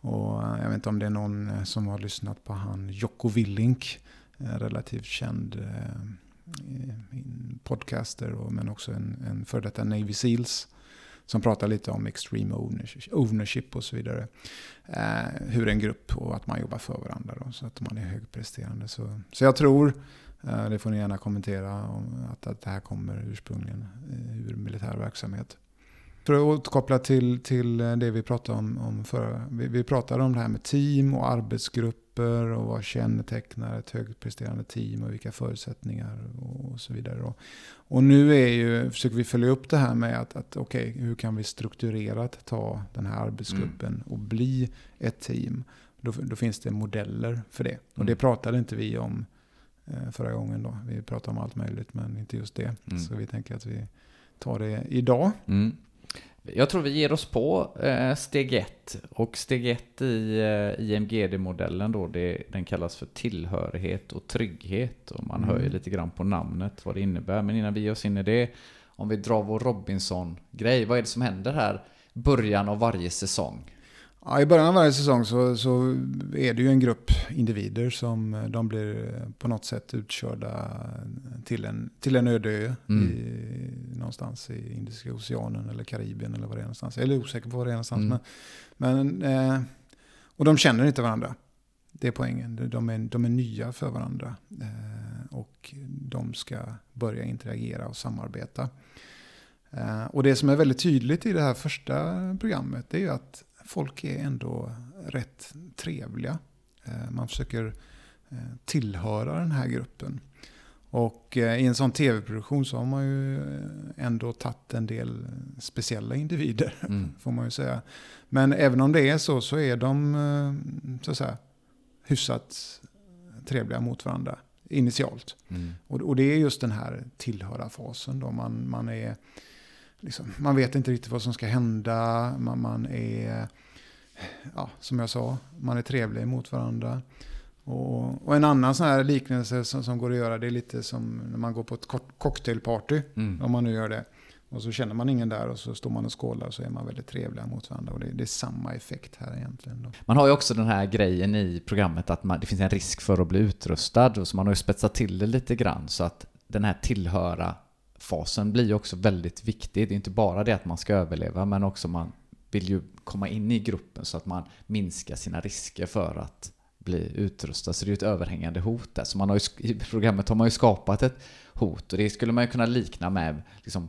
S1: Och eh, jag vet inte om det är någon eh, som har lyssnat på han Jocko Willink, relativt känd eh, podcaster, men också en, en före detta Navy Seals som pratar lite om extreme ownership och så vidare. Eh, hur en grupp och att man jobbar för varandra då, så att man är högpresterande. Så, så jag tror, eh, det får ni gärna kommentera, om att, att det här kommer ursprungligen eh, ur militär verksamhet. För att återkoppla till, till det vi pratade om, om förra. Vi, vi pratade om det här med team och arbetsgrupp arbetsgrupper och vad kännetecknar ett högpresterande team och vilka förutsättningar och, så vidare. Och, och, nu är ju, försöker vi följa upp det här med att, att okej, okay, hur kan vi strukturerat ta den här arbetsgruppen mm. och bli ett team? Då, då, finns det modeller för det. Och det mm. pratade inte vi om eh, förra gången då. Vi pratade om allt möjligt men inte just det. Mm. Så vi tänker att vi tar det idag.
S2: Mm. Jag tror vi ger oss på eh, steg 1. Och steg 1 i eh, IMGD-modellen då, det, den kallas för tillhörighet och trygghet. Och man mm. hör ju lite grann på namnet vad det innebär. Men innan vi ger oss in i det, om vi drar vår Robinson-grej. Vad är det som händer här början av varje säsong?
S1: Ja, I början av varje säsong så, så är det ju en grupp individer som eh, de blir eh, på något sätt utkörda till en, till en öde ö mm. i, någonstans i Indiska oceanen eller Karibien eller vad det är någonstans. Är osäker på var det är någonstans. Mm. Men, men, eh, och de känner inte varandra. Det är poängen. De är, de är nya för varandra. och de ska börja interagera och samarbeta. och det som är väldigt tydligt i det här första programmet är ju att folk är ändå rätt trevliga. Eh, man försöker eh, tillhöra den här gruppen. Och eh, i en sån tv-produktion så har man ju ändå tagit en del speciella individer, mm. får man ju säga. Men även om det är så, så är de så att säga, hyfsat trevliga mot varandra initialt. Mm. Och, och, det är just den här tillhöra-fasen då man, man är liksom, man vet inte riktigt vad som ska hända. Man, man är, ja, som jag sa, man är trevlig mot varandra. Och, och, en annan sån här liknelse som, som, går att göra, det är lite som när man går på ett cocktailparty. Mm. Om man nu gör det. Och så känner man ingen där och så står man och skålar och så är man väldigt trevliga mot varandra. Och det, det är samma effekt här egentligen. Då.
S2: Man har ju också den här grejen i programmet att man, det finns en risk för att bli utrustad. Så man har ju spetsat till det lite grann så att den här tillhöra fasen blir ju också väldigt viktig. Det är inte bara det att man ska överleva, men också man vill ju komma in i gruppen så att man minskar sina risker för att bli utrustad. Så det är ju ett överhängande hot där. Så man har ju, i programmet har man ju skapat ett hot och det skulle man ju kunna likna med liksom,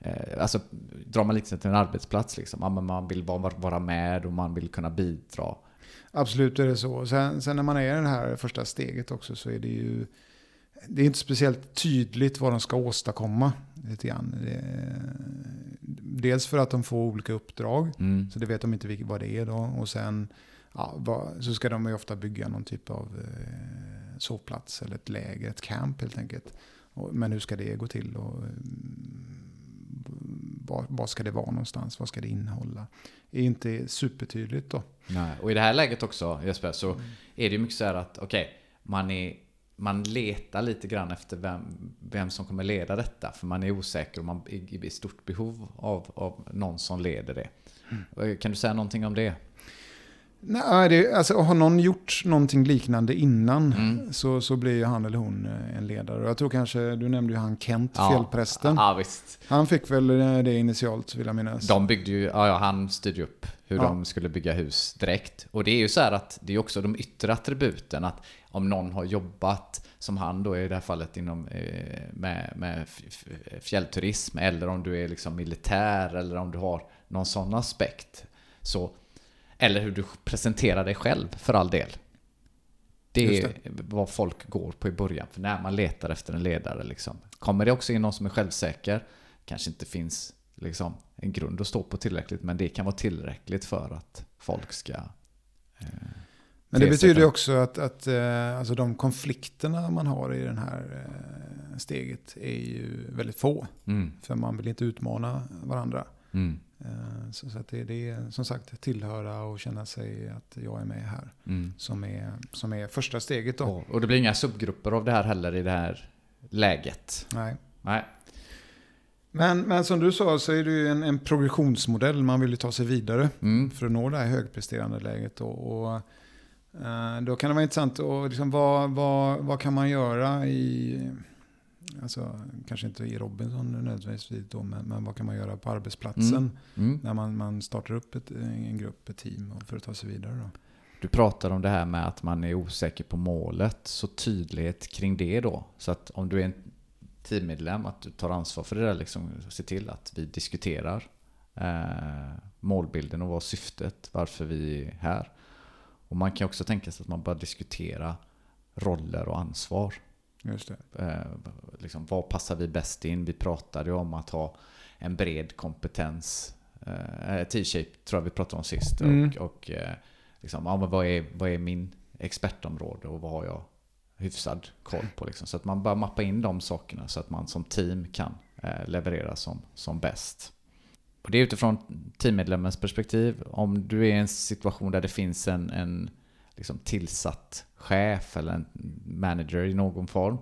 S2: eh, alltså drar man liknelsen till en arbetsplats liksom. Ja, man vill vara, vara med och man vill kunna bidra.
S1: Absolut är det så. Sen, sen när man är i det här första steget också så är det ju det är inte speciellt tydligt vad de ska åstadkomma. Lite grann. dels för att de får olika uppdrag, mm. så det vet de inte vad det är då. Och sen ja, så ska de ju ofta bygga någon typ av eh, sovplats eller ett läger, ett camp helt enkelt. Men hur ska det gå till? Och, vad, ska det vara någonstans? Vad ska det innehålla? Det är inte supertydligt då.
S2: Nej, och i det här läget också Jesper, så mm. är det ju mycket så här att okej, okay, man är man letar lite grann efter vem, vem som kommer leda detta. För man är osäker och man är i stort behov av, av någon som leder det. Mm. Kan du säga någonting om det?
S1: Nej, det, alltså, har någon gjort någonting liknande innan
S2: Mm.
S1: så, så blir ju han eller hon eh, en ledare. Jag tror kanske, du nämnde ju han Kent,
S2: Ja.
S1: fjällprästen.
S2: Ja, visst.
S1: Han fick väl eh, det initialt vill jag minnas.
S2: De byggde ju, ja, ja han styrde upp hur
S1: Ja.
S2: de skulle bygga hus direkt. Och det är ju så här att det är också de yttre attributen. Att om någon har jobbat, som han då i det här fallet, inom, eh, med, med fjällturism. Eller om du är liksom militär eller om du har någon sån aspekt. Så, eller hur du presenterar dig själv för all del. Det är vad folk går på i början. För när man letar efter en ledare liksom. Kommer det också in någon som är självsäker. Kanske inte finns liksom, en grund att stå på tillräckligt. Men det kan vara tillräckligt för att folk ska... Eh,
S1: Men det betyder ju också att, att eh, alltså de konflikterna man har i det här eh, steget är ju väldigt få.
S2: Mm,
S1: För man vill inte utmana varandra.
S2: Mm,
S1: Eh, Så, så att det, det är som sagt tillhöra och känna sig att jag är med här.
S2: mm.
S1: Som är, som är första steget då.
S2: Och, och det blir inga subgrupper av det här heller i det här läget.
S1: Nej.
S2: Nej.
S1: Men, men som du sa så är det ju en, en progressionsmodell. Man vill ju ta sig vidare
S2: Mm.
S1: för att nå det här högpresterande läget. Och, och, eh, då kan det vara intressant att liksom, vad, vad, vad kan man göra i, alltså kanske inte i Robinson nödvändigtvis då, men, men vad kan man göra på arbetsplatsen
S2: Mm.
S1: när man, man startar upp ett, en grupp, ett team och för att ta sig vidare då.
S2: Du pratar om det här med att man är osäker på målet. Så tydlighet kring det då. Så att om du är en teammedlem, att du tar ansvar för det där. Liksom, se till att vi diskuterar eh, målbilden och vad syftet, varför vi är här. Och man kan också tänka sig att man börjar diskutera roller och ansvar.
S1: Just.
S2: Eh, liksom, vad passar vi bäst in? Vi pratade ju om att ha en bred kompetens. Eh, T-shape tror jag vi pratade om sist.
S1: Mm.
S2: Och, och eh, liksom, ja, men vad, är, vad är min expertområde och vad har jag hyfsad koll på? Liksom. Så att man bara mappa in de sakerna så att man som team kan eh, leverera som, som bäst. Och det är utifrån teammedlemmens perspektiv. Om du är i en situation där det finns en, en liksom tillsatt chef eller en manager i någon form.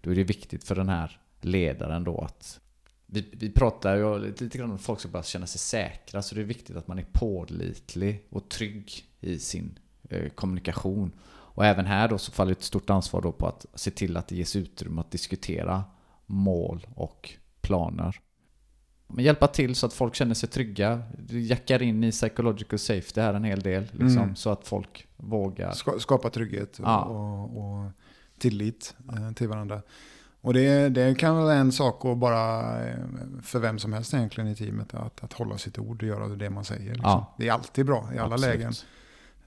S2: Då är det viktigt för den här ledaren då att vi, vi pratar ju lite, lite grann om att folk ska bara känna sig säkra. Så det är viktigt att man är pålitlig och trygg i sin eh, kommunikation. Och även här då så faller ett stort ansvar då på att se till att det ges utrymme att diskutera mål och planer. Men hjälpa till så att folk känner sig trygga. Jackar in i psychological safety här en hel del. Liksom,
S1: Mm.
S2: Så att folk vågar.
S1: Ska, skapa trygghet och,
S2: Ja.
S1: och, och tillit eh, till varandra. Och det, det kan vara en sak att bara, eh, för vem som helst egentligen i teamet, att, att hålla sitt ord och göra det man säger. Liksom.
S2: Ja.
S1: Det är alltid bra i alla
S2: Absolut.
S1: lägen.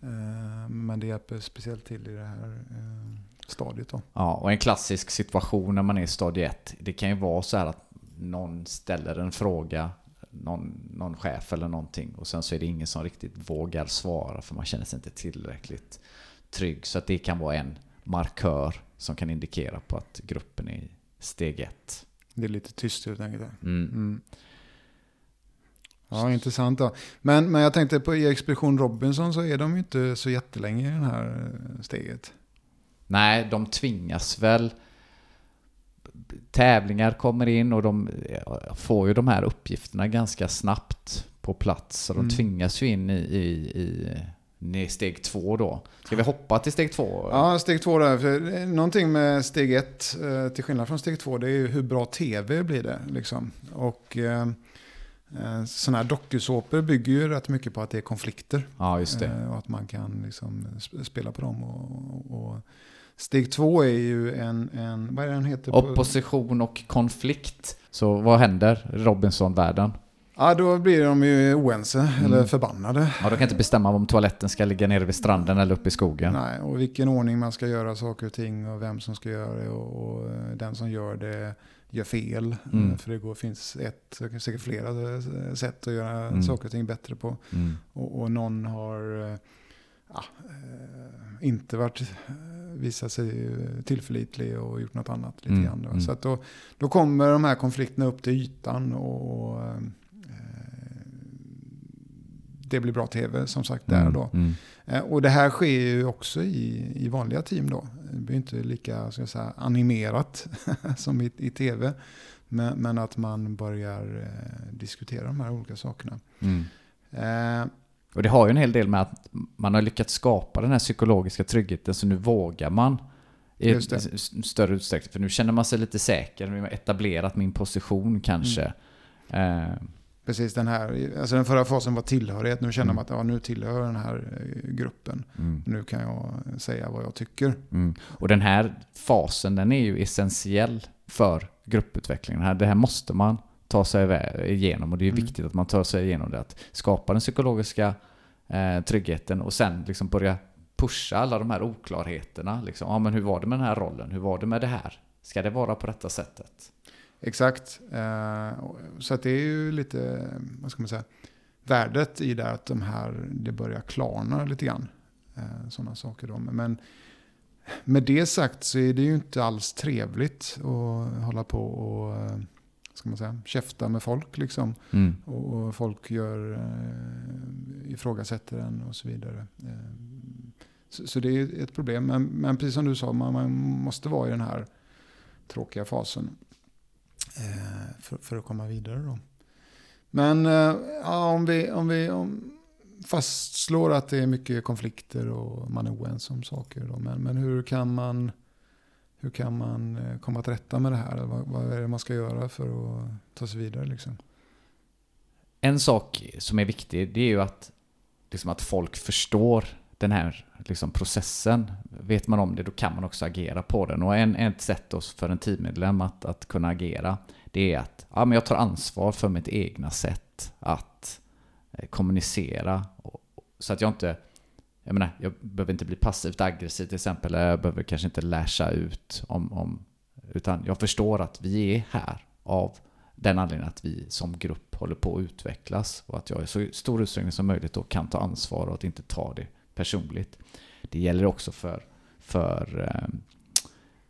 S1: Eh, Men det hjälper speciellt till i det här stadiet då.
S2: Ja, och en klassisk situation när man är i stadie 1. Det kan ju vara så här att någon ställer en fråga, någon, någon chef eller någonting. Och sen så är det ingen som riktigt vågar svara för man känner sig inte tillräckligt trygg. Så att det kan vara en markör som kan indikera på att gruppen är steg 1.
S1: Det är lite tyst helt enkelt.
S2: Mm.
S1: Mm. Ja, intressant då. Men, men jag tänkte på i Expedition Robinson så är de ju inte så jättelänge i det här eh, steget.
S2: Nej, de tvingas väl. Tävlingar kommer in och de får ju de här uppgifterna ganska snabbt på plats. Så de
S1: Mm.
S2: tvingas ju in i, i, i, steg två då. Ska vi hoppa till steg två?
S1: Ja, steg två där. För eh, någonting med steg ett, eh, till skillnad från steg två, det är ju hur bra tv blir det. Liksom. Och eh, eh, sådana här dokusåpor bygger ju rätt mycket på att det är konflikter.
S2: Ja, just det.
S1: Eh, och att man kan liksom sp- spela på dem. Och, och steg två är ju en, en vad är det den heter?
S2: Opposition och konflikt. Så vad händer Robinson-världen?
S1: Ja, då blir de ju oense
S2: Mm.
S1: eller förbannade.
S2: Ja, de kan inte bestämma om toaletten ska ligga nere vid stranden eller uppe i skogen.
S1: Nej, och vilken ordning man ska göra saker och ting och vem som ska göra det. Och, och den som gör det gör fel.
S2: Mm.
S1: För det går, finns ett, säkert flera eh, sätt att göra
S2: Mm.
S1: saker och ting bättre på.
S2: Mm.
S1: Och, och någon har eh, ja, eh, inte varit, eh, visat sig eh, tillförlitlig och gjort något annat lite
S2: Mm,
S1: grann.
S2: Mm.
S1: Så då, då kommer de här konflikterna upp till ytan och det blir bra tv som sagt där och då.
S2: Mm.
S1: Eh, Och det här sker ju också i, i vanliga team då. Det blir inte lika ska jag säga, animerat som i, i tv. Men, men att man börjar eh, diskutera de här olika sakerna.
S2: Mm.
S1: Eh,
S2: Och det har ju en hel del med att man har lyckats skapa den här psykologiska tryggheten så nu vågar man i större utsträckning. För nu känner man sig lite säker, nu har etablerat min position kanske.
S1: Mm.
S2: Eh,
S1: Precis den här, alltså den förra fasen var tillhörighet. Nu känner
S2: Mm.
S1: man att ja, nu tillhör den här eh, gruppen.
S2: mm,
S1: Nu kan jag säga vad jag tycker.
S2: mm. Och den här fasen, den är ju essentiell för grupputvecklingen. Det här måste man ta sig igenom och det är
S1: Mm.
S2: viktigt att man tar sig igenom det. Att skapa den psykologiska eh, tryggheten och sen liksom börja pusha alla de här oklarheterna. Liksom. Ja, men hur var det med den här rollen? Hur var det med det här? Ska det vara på detta sättet?
S1: Exakt. Eh, Så att det är ju lite, vad ska man säga, värdet i det att de här, det börjar klarna lite grann. Sådana saker då. Men med det sagt så är det ju inte alls trevligt att hålla på och, eh, ska man säga, käfta med folk liksom.
S2: Mm.
S1: Och, och folk gör, eh, ifrågasätter en och så vidare. Eh, så, så det är ett problem. Men, men precis som du sa, man, man måste vara i den här tråkiga fasen. Eh, för, för att komma vidare då. Men eh, ja, om vi, om vi om fastslår att det är mycket konflikter och man är oense om saker. Då. Men, men hur kan man hur kan man eh, komma till rätta med det här? Vad, vad är det man ska göra för att ta sig vidare? Liksom?
S2: En sak som är viktig, det är ju att, liksom att folk förstår den här liksom, processen. Vet man om det, då kan man också agera på den. Och en, ett sätt för en teammedlem att, att kunna agera, det är att ja, men jag tar ansvar för mitt egna sätt att eh, kommunicera. Och, så att jag inte, jag menar, jag behöver inte bli passivt aggressiv till exempel, eller jag behöver kanske inte läsa ut om, om utan jag förstår att vi är här av den anledningen att vi som grupp håller på att utvecklas och att jag i så stor utsträckning som möjligt då kan ta ansvar och att inte ta det personligt. Det gäller också för, för eh,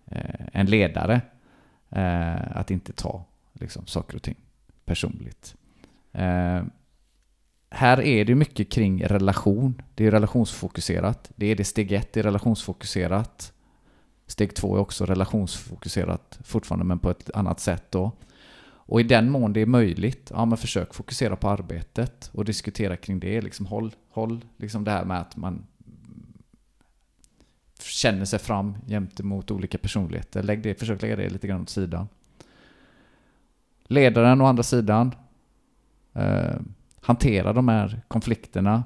S2: eh en ledare eh, att inte ta liksom, saker och ting personligt. Eh, här är det mycket kring relation. Det är relationsfokuserat. Det är det steg ett, det är relationsfokuserat. Steg två är också relationsfokuserat fortfarande men på ett annat sätt då. Och i den mån det är möjligt, ja men försök fokusera på arbetet och diskutera kring det. Liksom håll, håll liksom det här med att man känner sig fram gentemot olika personligheter. Lägg det, försök lägga det lite grann åt sidan. Ledaren å andra sidan, eh, hantera de här konflikterna.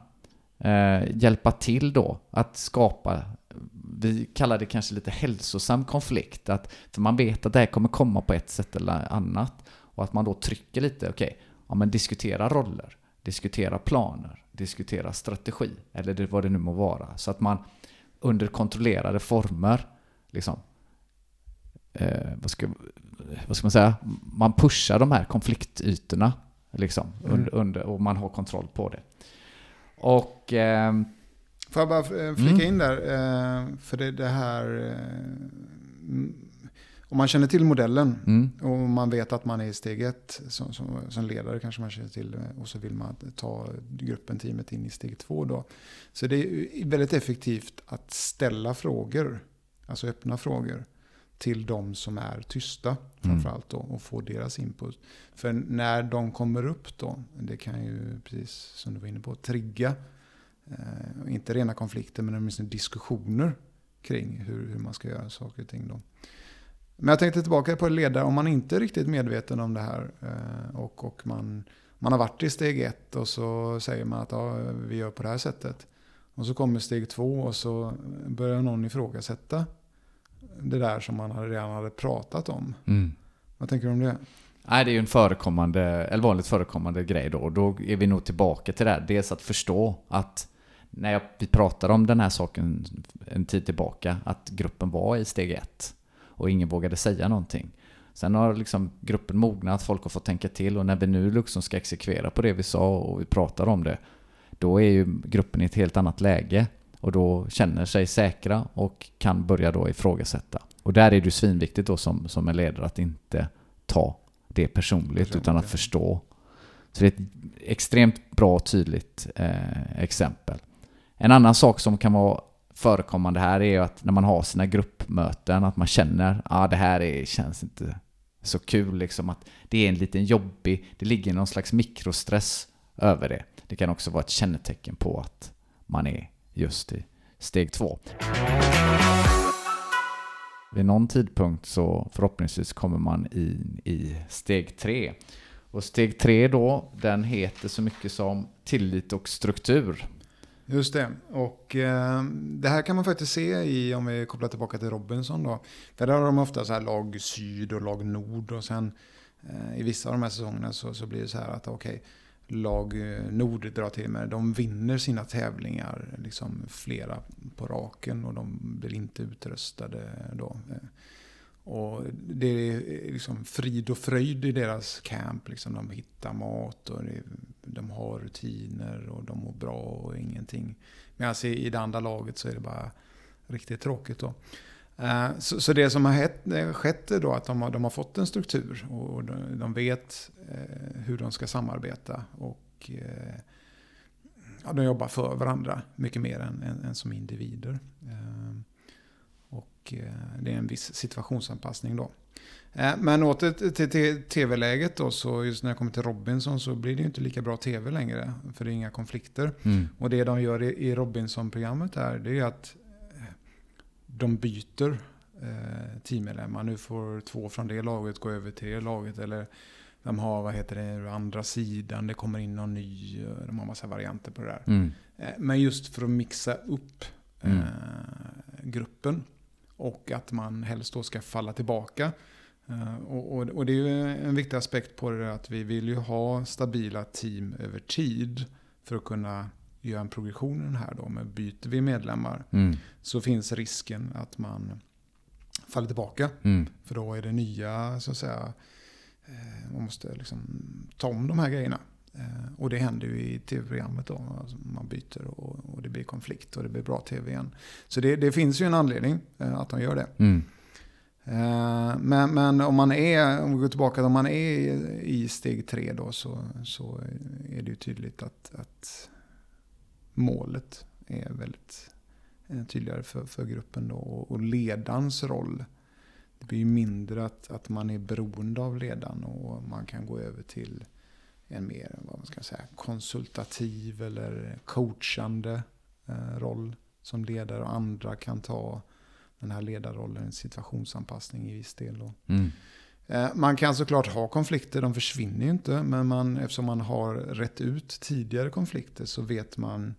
S2: Eh, hjälpa till då att skapa, vi kallar det kanske lite hälsosam konflikt. Att, för man vet att det här kommer komma på ett sätt eller annat. Och att man då trycker lite, okej, okay, ja men diskutera roller, diskutera planer, diskutera strategi, eller det, vad det nu må vara. Så att man under kontrollerade former, liksom, eh, vad, ska, vad ska man säga, man pushar de här konfliktytorna, liksom,
S1: Mm.
S2: under, under, och man har kontroll på det. Och... ehm,
S1: Får jag bara eh, flika
S2: Mm.
S1: in där? eh, För det, det här... eh, Om man känner till modellen
S2: mm,
S1: och man vet att man är i steg ett som, som, som ledare kanske man känner till eh, och så vill man ta gruppen, teamet in i steg två då. Så det är väldigt effektivt att ställa frågor, alltså öppna frågor till de som är tysta framförallt då och få deras input. För när de kommer upp då, det kan ju precis som du var inne på, trigga Eh, inte rena konflikter men åtminstone diskussioner kring hur, hur man ska göra saker och ting. Då. Men jag tänkte tillbaka på ledare, om man inte är riktigt medveten om det här eh, och, och man, man har varit i steg ett och så säger man att ja, vi gör på det här sättet. Och så kommer steg två och så börjar någon ifrågasätta det där som man redan hade pratat om.
S2: mm.
S1: Vad tänker du om det?
S2: Nej, det är ju en förekommande, eller vanligt förekommande grej då. Och då är vi nog tillbaka till det här. Dels att förstå att när jag, vi pratade om den här saken en tid tillbaka, att gruppen var i steg ett och ingen vågade säga någonting. Sen har liksom gruppen mognat, folk har fått tänka till och när vi nu liksom ska exekvera på det vi sa och vi pratar om det, då är ju gruppen i ett helt annat läge och då känner sig säkra och kan börja då ifrågasätta. Och där är det svinviktigt då som, som en ledare att inte ta det personligt,
S1: Personligt,
S2: utan att förstå. Så det är ett extremt bra och tydligt eh, exempel. En annan sak som kan vara förekommande här är ju att när man har sina gruppmöten, att man känner att ah, det här är, känns inte så kul. Liksom, att det är en liten jobbig, det ligger någon slags mikrostress över det. Det kan också vara ett kännetecken på att man är just i steg två. Vid någon tidpunkt så förhoppningsvis kommer man in i steg tre. Och steg tre då, den heter så mycket som tillit och struktur.
S1: Just det. Och eh, det här kan man faktiskt se i, om vi kopplar tillbaka till Robinson då. För där har de ofta så här lag syd och lag nord och sen eh, i vissa av de här säsongerna så, så blir det så här att okej, okay, lag eh, nord drar till med De vinner sina tävlingar, liksom flera på raken och de blir inte utröstade då. Eh, och det är eh, liksom frid och fröjd i deras camp. Liksom de hittar mat och det, de har rutiner och de mår bra och ingenting. Medan i det andra laget så är det bara riktigt tråkigt. Då. Eh, så, så det som har eh, skett är då att de har, de har fått en struktur och de vet eh, hur de ska samarbeta. Och ja, de jobbar för varandra mycket mer än, än, än som individer. Och det är en viss situationsanpassning då. Men åter till tv-läget då, så just när jag kommer till Robinson så blir det inte lika bra tv längre. För det är inga konflikter. Mm. Och det de gör i Robinson-programmet här, det är att de byter eh, teammedlemmar. Nu får två från det laget gå över till det laget. Eller de har, vad heter det, andra sidan, det kommer in någon ny. Eh, de har massa varianter på det där. Mm. Eh, men just för att mixa upp eh, mm. gruppen. Och att man helst då ska falla tillbaka. Uh, och, och, och, det är ju en viktig aspekt på det att vi vill ju ha stabila team över tid. För att kunna gör en progression här då, med byter vi medlemmar mm. så finns risken att man faller tillbaka. Mm. För då är det nya, så att säga, eh, man måste liksom ta om de här grejerna. Eh, och det händer ju i tv-programmet då. Alltså man byter och, och, det blir konflikt och det blir bra tv igen. Så det, det finns ju en anledning eh, att de gör det. Mm. Men, men, om man är, om vi går tillbaka, om man är i steg tre då så, så är det ju tydligt att, att målet är väldigt eh, tydligare för, för gruppen. Då. Och ledarens roll. Det blir mindre att, att man är beroende av ledaren och man kan gå över till en mer vad man ska säga, konsultativ eller coachande eh, roll som ledare. Och andra kan ta den här ledarrollen, situationsanpassning i viss del. Mm. Eh, man kan såklart ha konflikter, de försvinner ju inte. Men man, eftersom man har rätt ut tidigare konflikter så vet man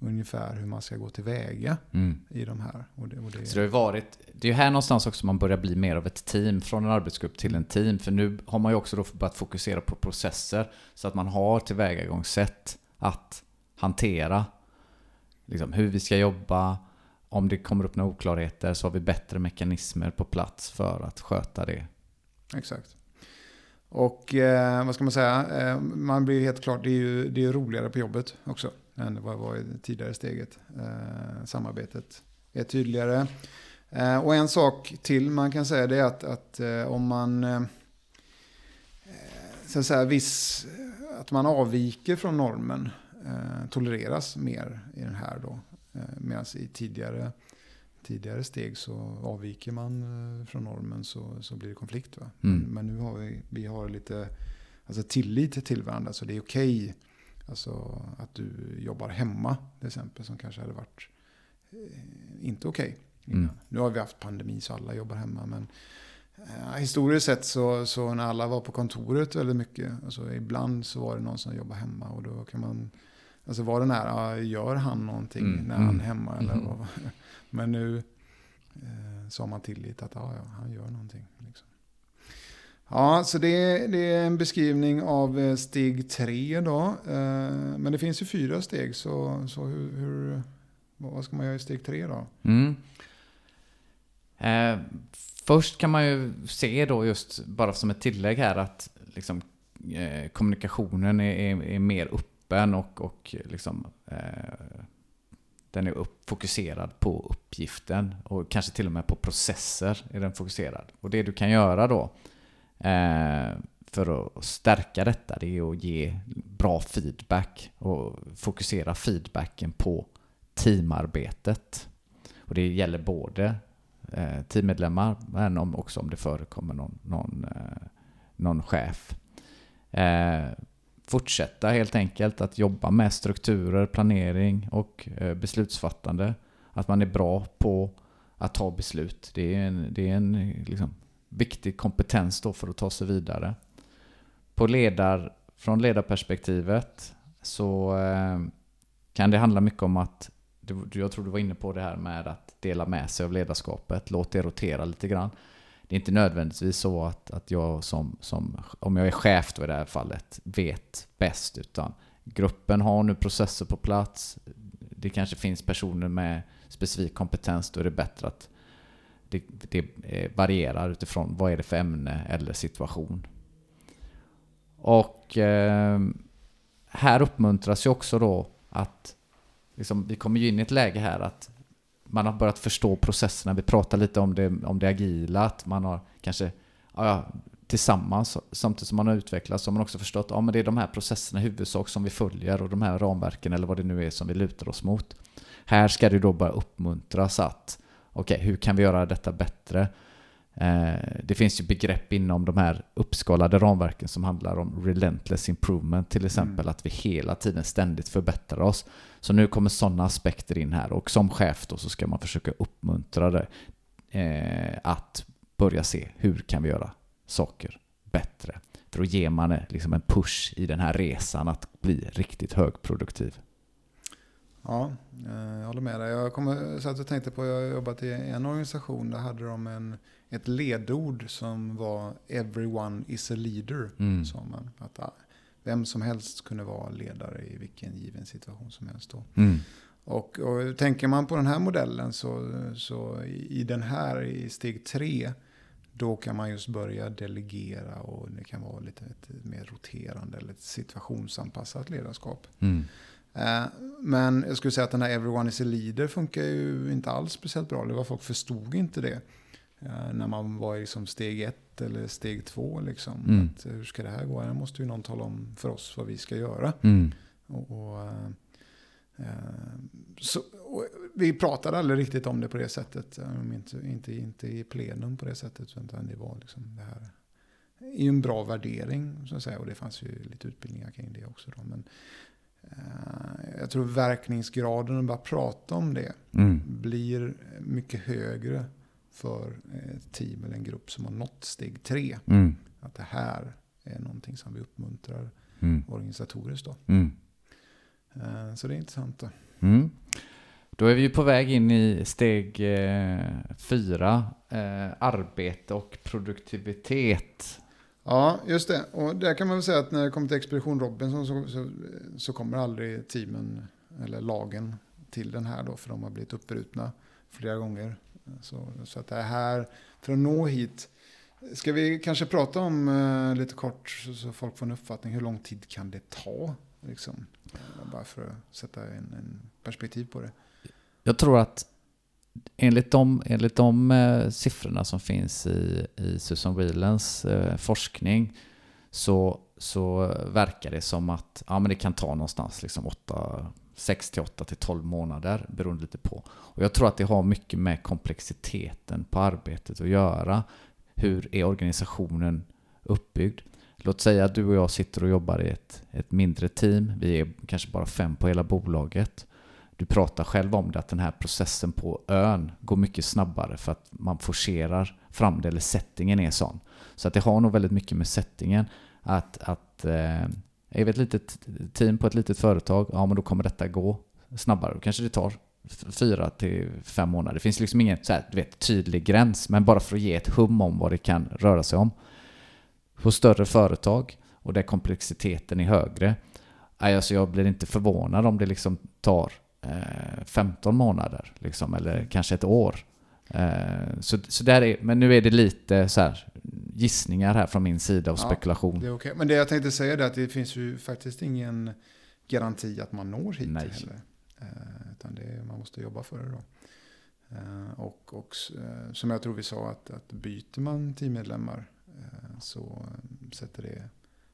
S1: ungefär hur man ska gå tillväga mm. i de här. Och det, och det...
S2: Så det har varit, det är här någonstans också man börjar bli mer av ett team, från en arbetsgrupp till en team. För nu har man ju också då börjat fokusera på processer, så att man har tillvägagångssätt att hantera liksom, hur vi ska jobba, om det kommer upp några oklarheter så har vi bättre mekanismer på plats för att sköta det.
S1: Exakt. Och eh, vad ska man säga, eh, man blir helt klart, det är ju det är roligare på jobbet också än vad det var i det tidigare steget. Eh, samarbetet är tydligare. Eh, och en sak till man kan säga det är att, att eh, om man eh, så att, säga, viss, att man avviker från normen eh, tolereras mer i den här då. Eh, Medan i tidigare, tidigare steg så avviker man eh, från normen så, så blir det konflikt. Va? Mm. Men nu har vi, vi har lite alltså tillit till varandra så det är okej okay Alltså att du jobbar hemma till exempel som kanske hade varit eh, inte okej. Okay mm. Nu har vi haft pandemi så alla jobbar hemma. Men eh, historiskt sett så, så när alla var på kontoret väldigt mycket. Alltså ibland så var det någon som jobbade hemma. Och då kan man, alltså var det nära, gör han någonting mm. när han är mm. hemma? Eller mm. vad, men nu eh, har man tillit att ja, ja, han gör någonting. Liksom. Ja, så det, det, är en beskrivning av eh, steg tre då. Eh, men det finns ju fyra steg, så, så hur, hur vad ska man göra i steg tre då? Mm.
S2: Eh, först kan man ju se då just, bara som ett tillägg här, att liksom, eh, kommunikationen är, är, är, mer öppen och, och liksom, eh, den är upp, fokuserad på uppgiften och kanske till och med på processer är den fokuserad. Och det du kan göra då Eh, för att stärka detta det är att ge bra feedback och fokusera feedbacken på teamarbetet. Och det gäller både eh, teammedlemmar men också om det förekommer någon, någon, eh, någon chef. Eh, fortsätta helt enkelt att jobba med strukturer, planering och eh, beslutsfattande. Att man är bra på att ta beslut. Det är en, det är en liksom, viktig kompetens då för att ta sig vidare. På ledar, från ledarperspektivet så eh, kan det handla mycket om att, jag tror du var inne på det här med att dela med sig av ledarskapet, låt det rotera lite grann. Det är inte nödvändigtvis så att, att jag som, som, om jag är chef då i det här fallet, vet bäst, utan gruppen har nu processer på plats, det kanske finns personer med specifik kompetens, då är det bättre att det, det eh, varierar utifrån vad är det för ämne eller situation. Och eh, här uppmuntras ju också då att liksom, vi kommer ju in i ett läge här att man har börjat förstå processerna. Vi pratar lite om det, om det agila, att man har kanske ja, tillsammans, samtidigt som man har utvecklats, så har man också förstått att ja, det är de här processerna i huvudsak som vi följer och de här ramverken eller vad det nu är som vi lutar oss mot. Här ska det då bara uppmuntras att okej, okay, hur kan vi göra detta bättre? Eh, det finns ju begrepp inom de här uppskalade ramverken som handlar om relentless improvement till exempel, mm. att vi hela tiden ständigt förbättrar oss. Så nu kommer sådana aspekter in här och som chef då så ska man försöka uppmuntra det eh, att börja se hur kan vi göra saker bättre. För då ger man liksom en push i den här resan att bli riktigt högproduktiv.
S1: Ja, eh, jag håller med dig. Jag kommer, så att jag tänkte på, jag har jobbat i en organisation, där hade de en, ett ledord som var “Everyone is a leader”. Mm. Man. Att ah, vem som helst kunde vara ledare i vilken given situation som helst. Mm. Och, och, tänker man på den här modellen så, så i, i den här, i steg tre, då kan man just börja delegera och det kan vara lite ett mer roterande eller ett situationsanpassat ledarskap. Mm. Eh, men jag skulle säga att den här Everyone is a leader funkar ju inte alls speciellt bra. Det var folk förstod inte det. Eh, när man var i liksom steg ett eller steg två. Liksom. Mm. Att, hur ska det här gå? Här måste ju någon tala om för oss vad vi ska göra. Mm. Och, och eh, så, och vi pratade aldrig riktigt om det på det sättet. Inte, inte, inte i plenum på det sättet. Utan det var liksom det här är ju en bra värdering. Så att säga, och det fanns ju lite utbildningar kring det också. Då. Men Eh, jag tror verkningsgraden att bara prata om det mm. blir mycket högre för ett team eller en grupp som har nått steg tre. Mm. Att det här är någonting som vi uppmuntrar mm. organisatoriskt. Då. Mm. Eh, så det är intressant. Då.
S2: Mm. Då är vi på väg in i steg eh, fyra, eh, arbete och produktivitet.
S1: Ja, just det. Och där kan man väl säga att när det kommer till Expedition Robinson så, så, så, kommer aldrig teamen eller lagen till den här då, för de har blivit uppbrutna flera gånger. Så, så att det här, för att nå hit, ska vi kanske prata om uh, lite kort så, så, folk får en uppfattning, hur lång tid kan det ta? Liksom, eh, bara för att sätta en, en perspektiv på det.
S2: Jag tror att enligt de, enligt de eh, siffrorna som finns i, i Susan Whelans eh, forskning så, så verkar det som att ja, men det kan ta någonstans liksom 8, 6 till 8 till 12 månader beroende lite på. Och jag tror att det har mycket med komplexiteten på arbetet att göra. Hur är organisationen uppbyggd? Låt säga att du och jag sitter och jobbar i ett, ett mindre team. Vi är kanske bara fem på hela bolaget du pratar själv om det, att den här processen på ön går mycket snabbare för att man forcerar fram det, eller settingen är sån. Så att det har nog väldigt mycket med settingen. Att, att eh, är vi ett litet team på ett litet företag, ja men då kommer detta gå snabbare. Då kanske det tar fyra till fem månader. Det finns liksom ingen så här, du vet, tydlig gräns, men bara för att ge ett hum om vad det kan röra sig om. På större företag, och där komplexiteten är högre, alltså jag blir inte förvånad om det liksom tar eh, 15 månader, liksom, eller kanske ett år. Eh, så, så där är, men nu är det lite så här, gissningar här från min sida och ja, spekulation.
S1: Det okay. Men det jag tänkte säga är att det finns ju faktiskt ingen garanti att man når hit Nej. heller. Eh, utan det, man måste jobba för det då. Och, och som jag tror vi sa, att, att byter man teammedlemmar så sätter det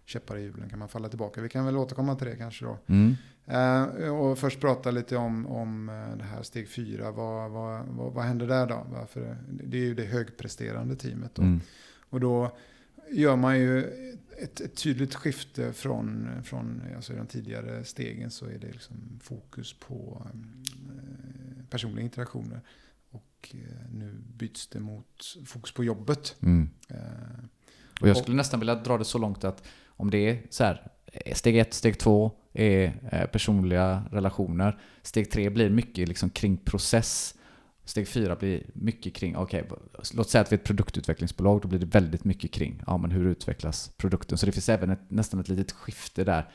S1: käppar i hjulen kan man falla tillbaka. Vi kan väl återkomma till det kanske då. Mm. Och först prata lite om, om eh, det här steg fyra. Vad, vad, vad, vad händer där då? Varför, det är ju det högpresterande teamet. Då. Mm. Och då gör man ju ett, ett, tydligt skifte från, från alltså de tidigare stegen så är det liksom fokus på eh, personliga interaktioner. Och eh, nu byts det mot fokus på jobbet. Mm. Eh,
S2: och jag skulle och, nästan vilja dra det så långt att om det är så här, steg ett, steg två är personliga relationer. Steg tre blir mycket liksom kring process. Steg fyra blir mycket kring, okej, okay, låt säga att vi är ett produktutvecklingsbolag, då blir det väldigt mycket kring, ja men hur utvecklas produkten? Så det finns även ett, nästan ett litet skifte där,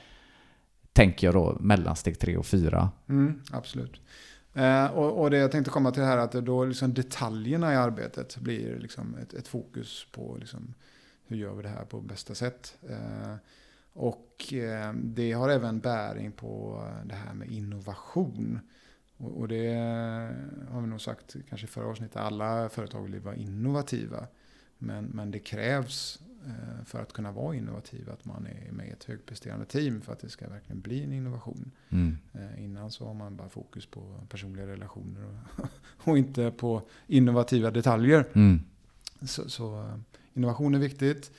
S2: tänker jag då, mellan steg tre och fyra.
S1: Mm, absolut. Eh, och, och, det jag tänkte komma till här, att då liksom detaljerna i arbetet blir liksom ett, ett fokus på liksom, hur gör vi det här på bästa sätt. Eh, och eh, det har även bäring på det här med innovation. Och, det har vi nog sagt kanske i förra avsnittet. Alla företag vill vara innovativa. Men, men det krävs eh, för att kunna vara innovativ att man är med i ett högpresterande team för att det ska verkligen bli en innovation. Mm. Eh, innan så har man bara fokus på personliga relationer och, och inte på innovativa detaljer. Mm. Så, så, eh, innovation är viktigt.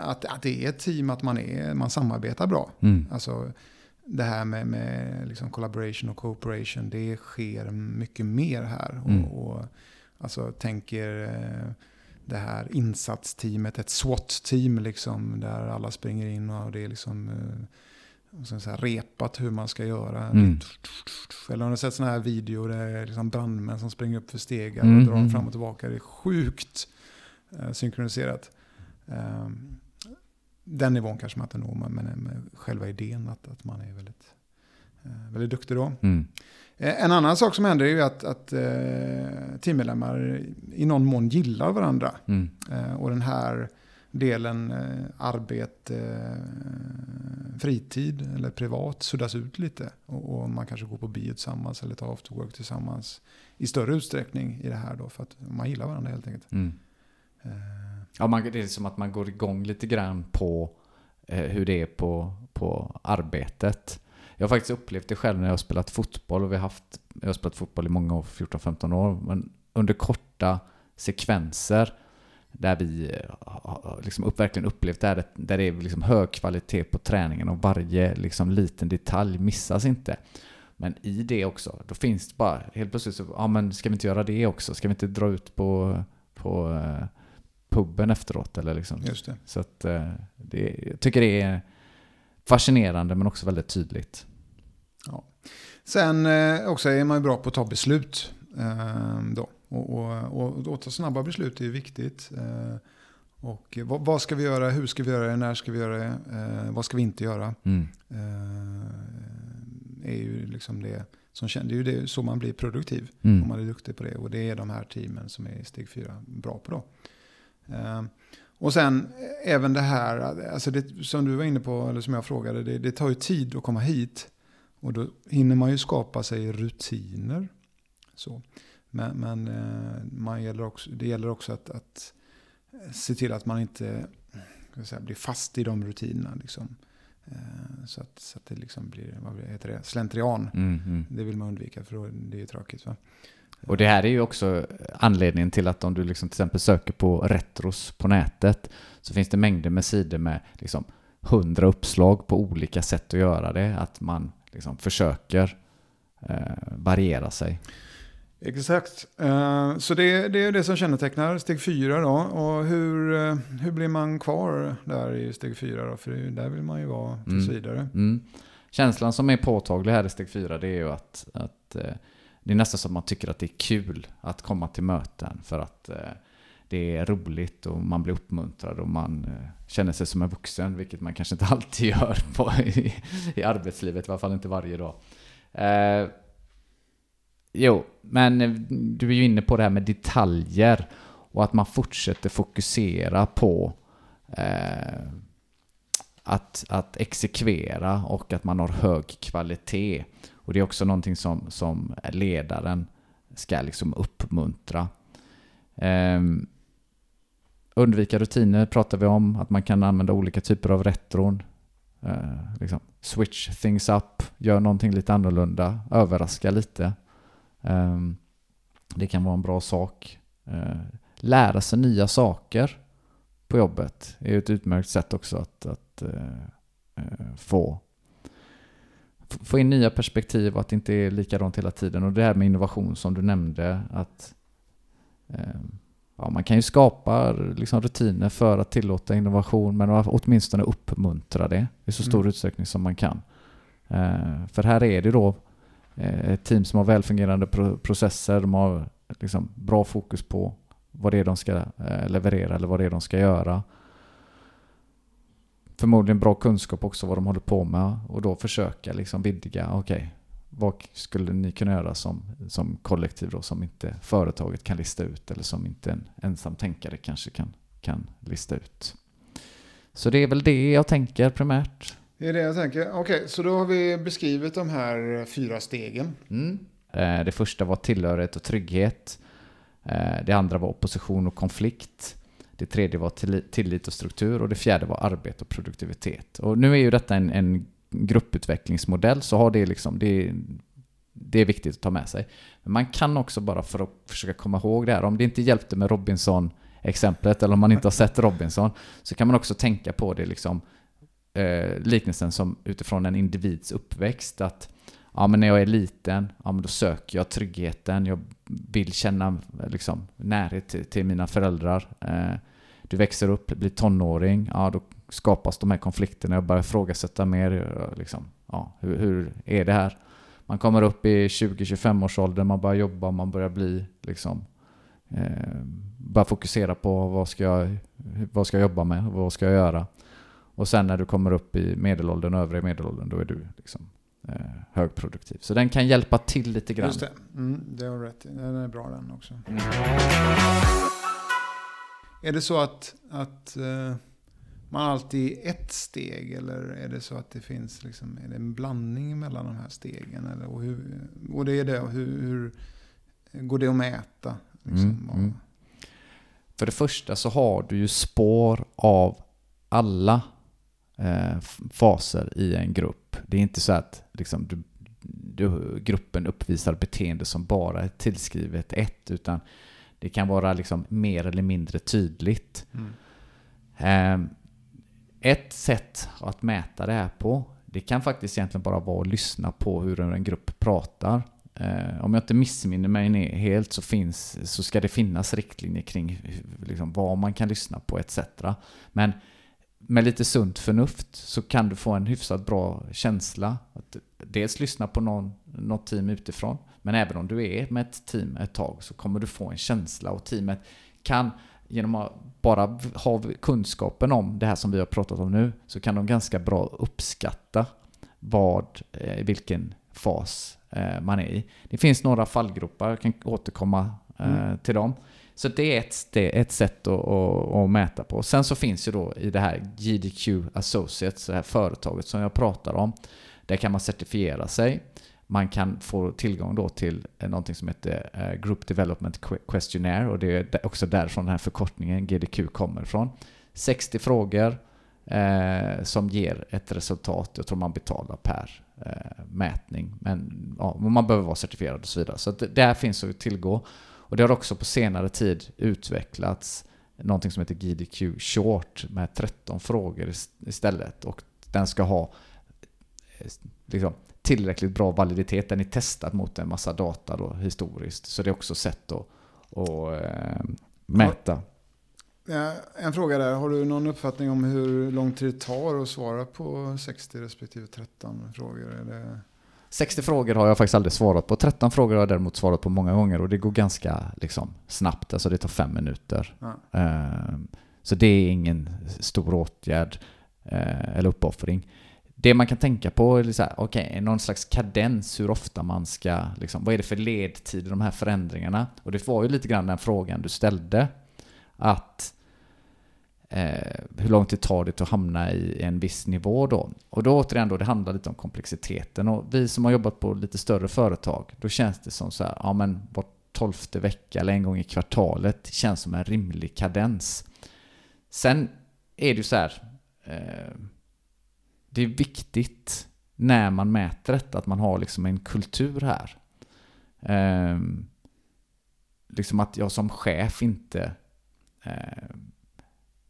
S1: Att, att det är ett team, att man, är, man samarbetar bra. Mm. Alltså, det här med, med liksom collaboration och cooperation, det sker mycket mer här. Mm. Och, och, alltså tänker eh, det här insatsteamet, ett SWAT-team liksom, där alla springer in och det är liksom eh, så här repat hur man ska göra. Mm. Eller har ni sett sådana här videor där det är liksom brandmän som springer upp för stegar mm. och drar dem fram och tillbaka. Det är sjukt eh, synkroniserat. Um, den nivån kanske man inte når, men med själva idén att, att man är väldigt, eh, väldigt duktig då. Mm. Eh, en annan sak som händer är ju att, att eh, teammedlemmar i någon mån gillar varandra. Mm. Och den här delen arbete, fritid eller privat suddas ut lite. Och, och, man kanske går på bio tillsammans eller tar after work tillsammans i större utsträckning i det här då. För att man gillar varandra helt enkelt. Mm.
S2: Ja, man, det är som att man går igång lite grann på eh, hur det är på, på arbetet. Jag har faktiskt upplevt det själv när jag har spelat fotboll och vi har haft, jag har spelat fotboll i många år, 14-15 år, men under korta sekvenser där vi eh, liksom upp, verkligen upplevt det här, där det är liksom hög kvalitet på träningen och varje liksom liten detalj missas inte. Men i det också, då finns det bara helt plötsligt så, ja men ska vi inte göra det också? Ska vi inte dra ut på, på eh, puben efteråt. Eller liksom.
S1: Just det.
S2: Så att, eh, det, jag tycker det är fascinerande men också väldigt tydligt.
S1: Ja. Sen eh, också är man ju bra på att ta beslut. Eh, då. Och, och, och, och ta snabba beslut är viktigt. Och vad, vad, ska vi göra, hur ska vi göra det, när ska vi göra det, vad ska vi inte göra? Mm. Är ju liksom det som det är ju det, så man blir produktiv, mm. om man är duktig på det. Och det är de här teamen som är i steg fyra bra på då. Ehm, och sen även det här, alltså det, som du var inne på, eller som jag frågade, det, det, tar ju tid att komma hit. Och då hinner man ju skapa sig rutiner. Så. Men, men eh, man gäller också, det gäller också att, att se till att man inte säga, blir fast i de rutinerna. Liksom. Ehm, så, att, så att det liksom blir vad heter det, slentrian. Mm, mm. Det vill man undvika för då, det är ju tråkigt. Va?
S2: Och det här är ju också anledningen till att om du liksom till exempel söker på retros på nätet så finns det mängder med sidor med liksom hundra uppslag på olika sätt att göra det. Att man liksom försöker eh, variera sig.
S1: Exakt. Uh, så det, det, är det som kännetecknar steg fyra då. Och hur, uh, hur blir man kvar där i steg fyra då? För där vill man ju vara tills mm. vidare. Mm.
S2: Känslan som är påtaglig här i steg fyra det är ju att, att uh, det är nästan som att man tycker att det är kul att komma till möten för att eh, det är roligt och man blir uppmuntrad och man eh, känner sig som en vuxen, vilket man kanske inte alltid gör på, i, i arbetslivet, i alla fall inte varje dag. Eh, jo, men eh, du är ju inne på det här med detaljer och att man fortsätter fokusera på eh, att, att exekvera och att man har hög kvalitet. Och det är också någonting som, som ledaren ska liksom uppmuntra. Um, undvika rutiner pratar vi om, att man kan använda olika typer av retron. Uh, liksom switch things up, gör någonting lite annorlunda, överraska lite. Um, det kan vara en bra sak. Uh, lära sig nya saker på jobbet är ett utmärkt sätt också att, att uh, få, få in nya perspektiv och att det inte är likadant hela tiden. Och det här med innovation som du nämnde, att uh, ja, man kan ju skapa liksom, rutiner för att tillåta innovation, men åtminstone uppmuntra det i så stor mm. utsträckning som man kan. Uh, för här är det då ett team som har välfungerande pro processer, de har liksom bra fokus på vad det är de ska eh, leverera eller vad det är de ska göra. Förmodligen bra kunskap också vad de håller på med och då försöka liksom vidga, okej, okay, vad skulle ni kunna göra som, som kollektiv då som inte företaget kan lista ut eller som inte en ensam tänkare kanske kan, kan lista ut. Så det är väl det jag tänker primärt.
S1: Det är det jag tänker. Okej, okay, så då har vi beskrivit de här fyra stegen.
S2: Mm. Eh, det första var tillhörighet och trygghet. Eh, det andra var opposition och konflikt. Det tredje var tillit och struktur och det fjärde var arbete och produktivitet. Och nu är ju detta en, en grupputvecklingsmodell, så har det liksom, det, det är viktigt att ta med sig. Men man kan också bara för att försöka komma ihåg det här, om det inte hjälpte med Robinson exemplet eller om man inte har sett Robinson så kan man också tänka på det liksom eh, liknelsen som utifrån en individs uppväxt att ja, men när jag är liten, ja, men då söker jag tryggheten. Jag vill känna liksom, närhet till, till mina föräldrar. Eh, du växer upp, blir tonåring, ja, då skapas de här konflikterna. Jag börjar ifrågasätta mer. Liksom, ja, hur, hur är det här? Man kommer upp i 20-25 års ålder, man börjar jobba, man börjar bli liksom, eh, börjar fokusera på vad ska, jag, vad ska jag jobba med, vad ska jag göra? Och sen när du kommer upp i medelåldern, övre medelåldern, då är du liksom högproduktiv. Så den kan hjälpa till lite grann. Just
S1: det, mm, det har rätt Den är bra den också. Mm. Är det så att, att uh, man alltid är ett steg eller är det så att det finns liksom, är det en blandning mellan de här stegen? Eller, och, hur, och det är det, hur, hur går det att mäta? Liksom, mm, mm.
S2: För det första så har du ju spår av alla eh, faser i en grupp. Det är inte så att liksom, du, du, gruppen uppvisar beteende som bara är tillskrivet ett, utan det kan vara liksom mer eller mindre tydligt. Mm. Eh, ett sätt att mäta det här på, det kan faktiskt egentligen bara vara att lyssna på hur en grupp pratar. Eh, om jag inte missminner mig helt så, finns, så ska det finnas riktlinjer kring liksom, vad man kan lyssna på etc. Men med lite sunt förnuft så kan du få en hyfsat bra känsla. Att dels lyssna på någon, något team utifrån, men även om du är med ett team ett tag så kommer du få en känsla och teamet kan genom att bara ha kunskapen om det här som vi har pratat om nu så kan de ganska bra uppskatta vad, eh, vilken fas eh, man är i. Det finns några fallgropar, jag kan återkomma eh, mm. till dem. Så det är ett, det är ett sätt att, att, att, mäta på. Sen så finns ju då i det här GDQ Associates, det här företaget som jag pratar om, där kan man certifiera sig. Man kan få tillgång då till någonting som heter eh, Group Development Questionnaire och det är också därifrån den här förkortningen GDQ kommer ifrån. 60 frågor eh, som ger ett resultat. Jag tror man betalar per eh, mätning. Men ja, man behöver vara certifierad och så vidare. Så det, där finns att tillgå. Och det har också på senare tid utvecklats någonting som heter GDQ Short med 13 frågor istället. Och den ska ha eh, liksom, tillräckligt bra validitet. Den är testad mot en massa data då, historiskt. Så det är också sätt att, att äh, mäta.
S1: Ja, en fråga där. Har du någon uppfattning om hur lång tid det tar att svara på 60 respektive 13 frågor? Är det...
S2: 60 frågor har jag faktiskt aldrig svarat på. 13 frågor har jag däremot svarat på många gånger och det går ganska liksom, snabbt. Alltså det tar fem minuter. Ja. Uh, så det är ingen stor åtgärd uh, eller uppoffring. Det man kan tänka på är så här, okay, någon slags kadens hur ofta man ska, liksom, vad är det för ledtid i de här förändringarna? Och det var ju lite grann den frågan du ställde. Att eh, hur lång tid tar det att hamna i en viss nivå då? Och då återigen då, det handlar lite om komplexiteten. Och vi som har jobbat på lite större företag, då känns det som så här, ja men var tolfte vecka eller en gång i kvartalet känns som en rimlig kadens. Sen är det ju så här, eh, det är viktigt när man mäter detta att man har liksom en kultur här. Eh, liksom att jag som chef inte eh,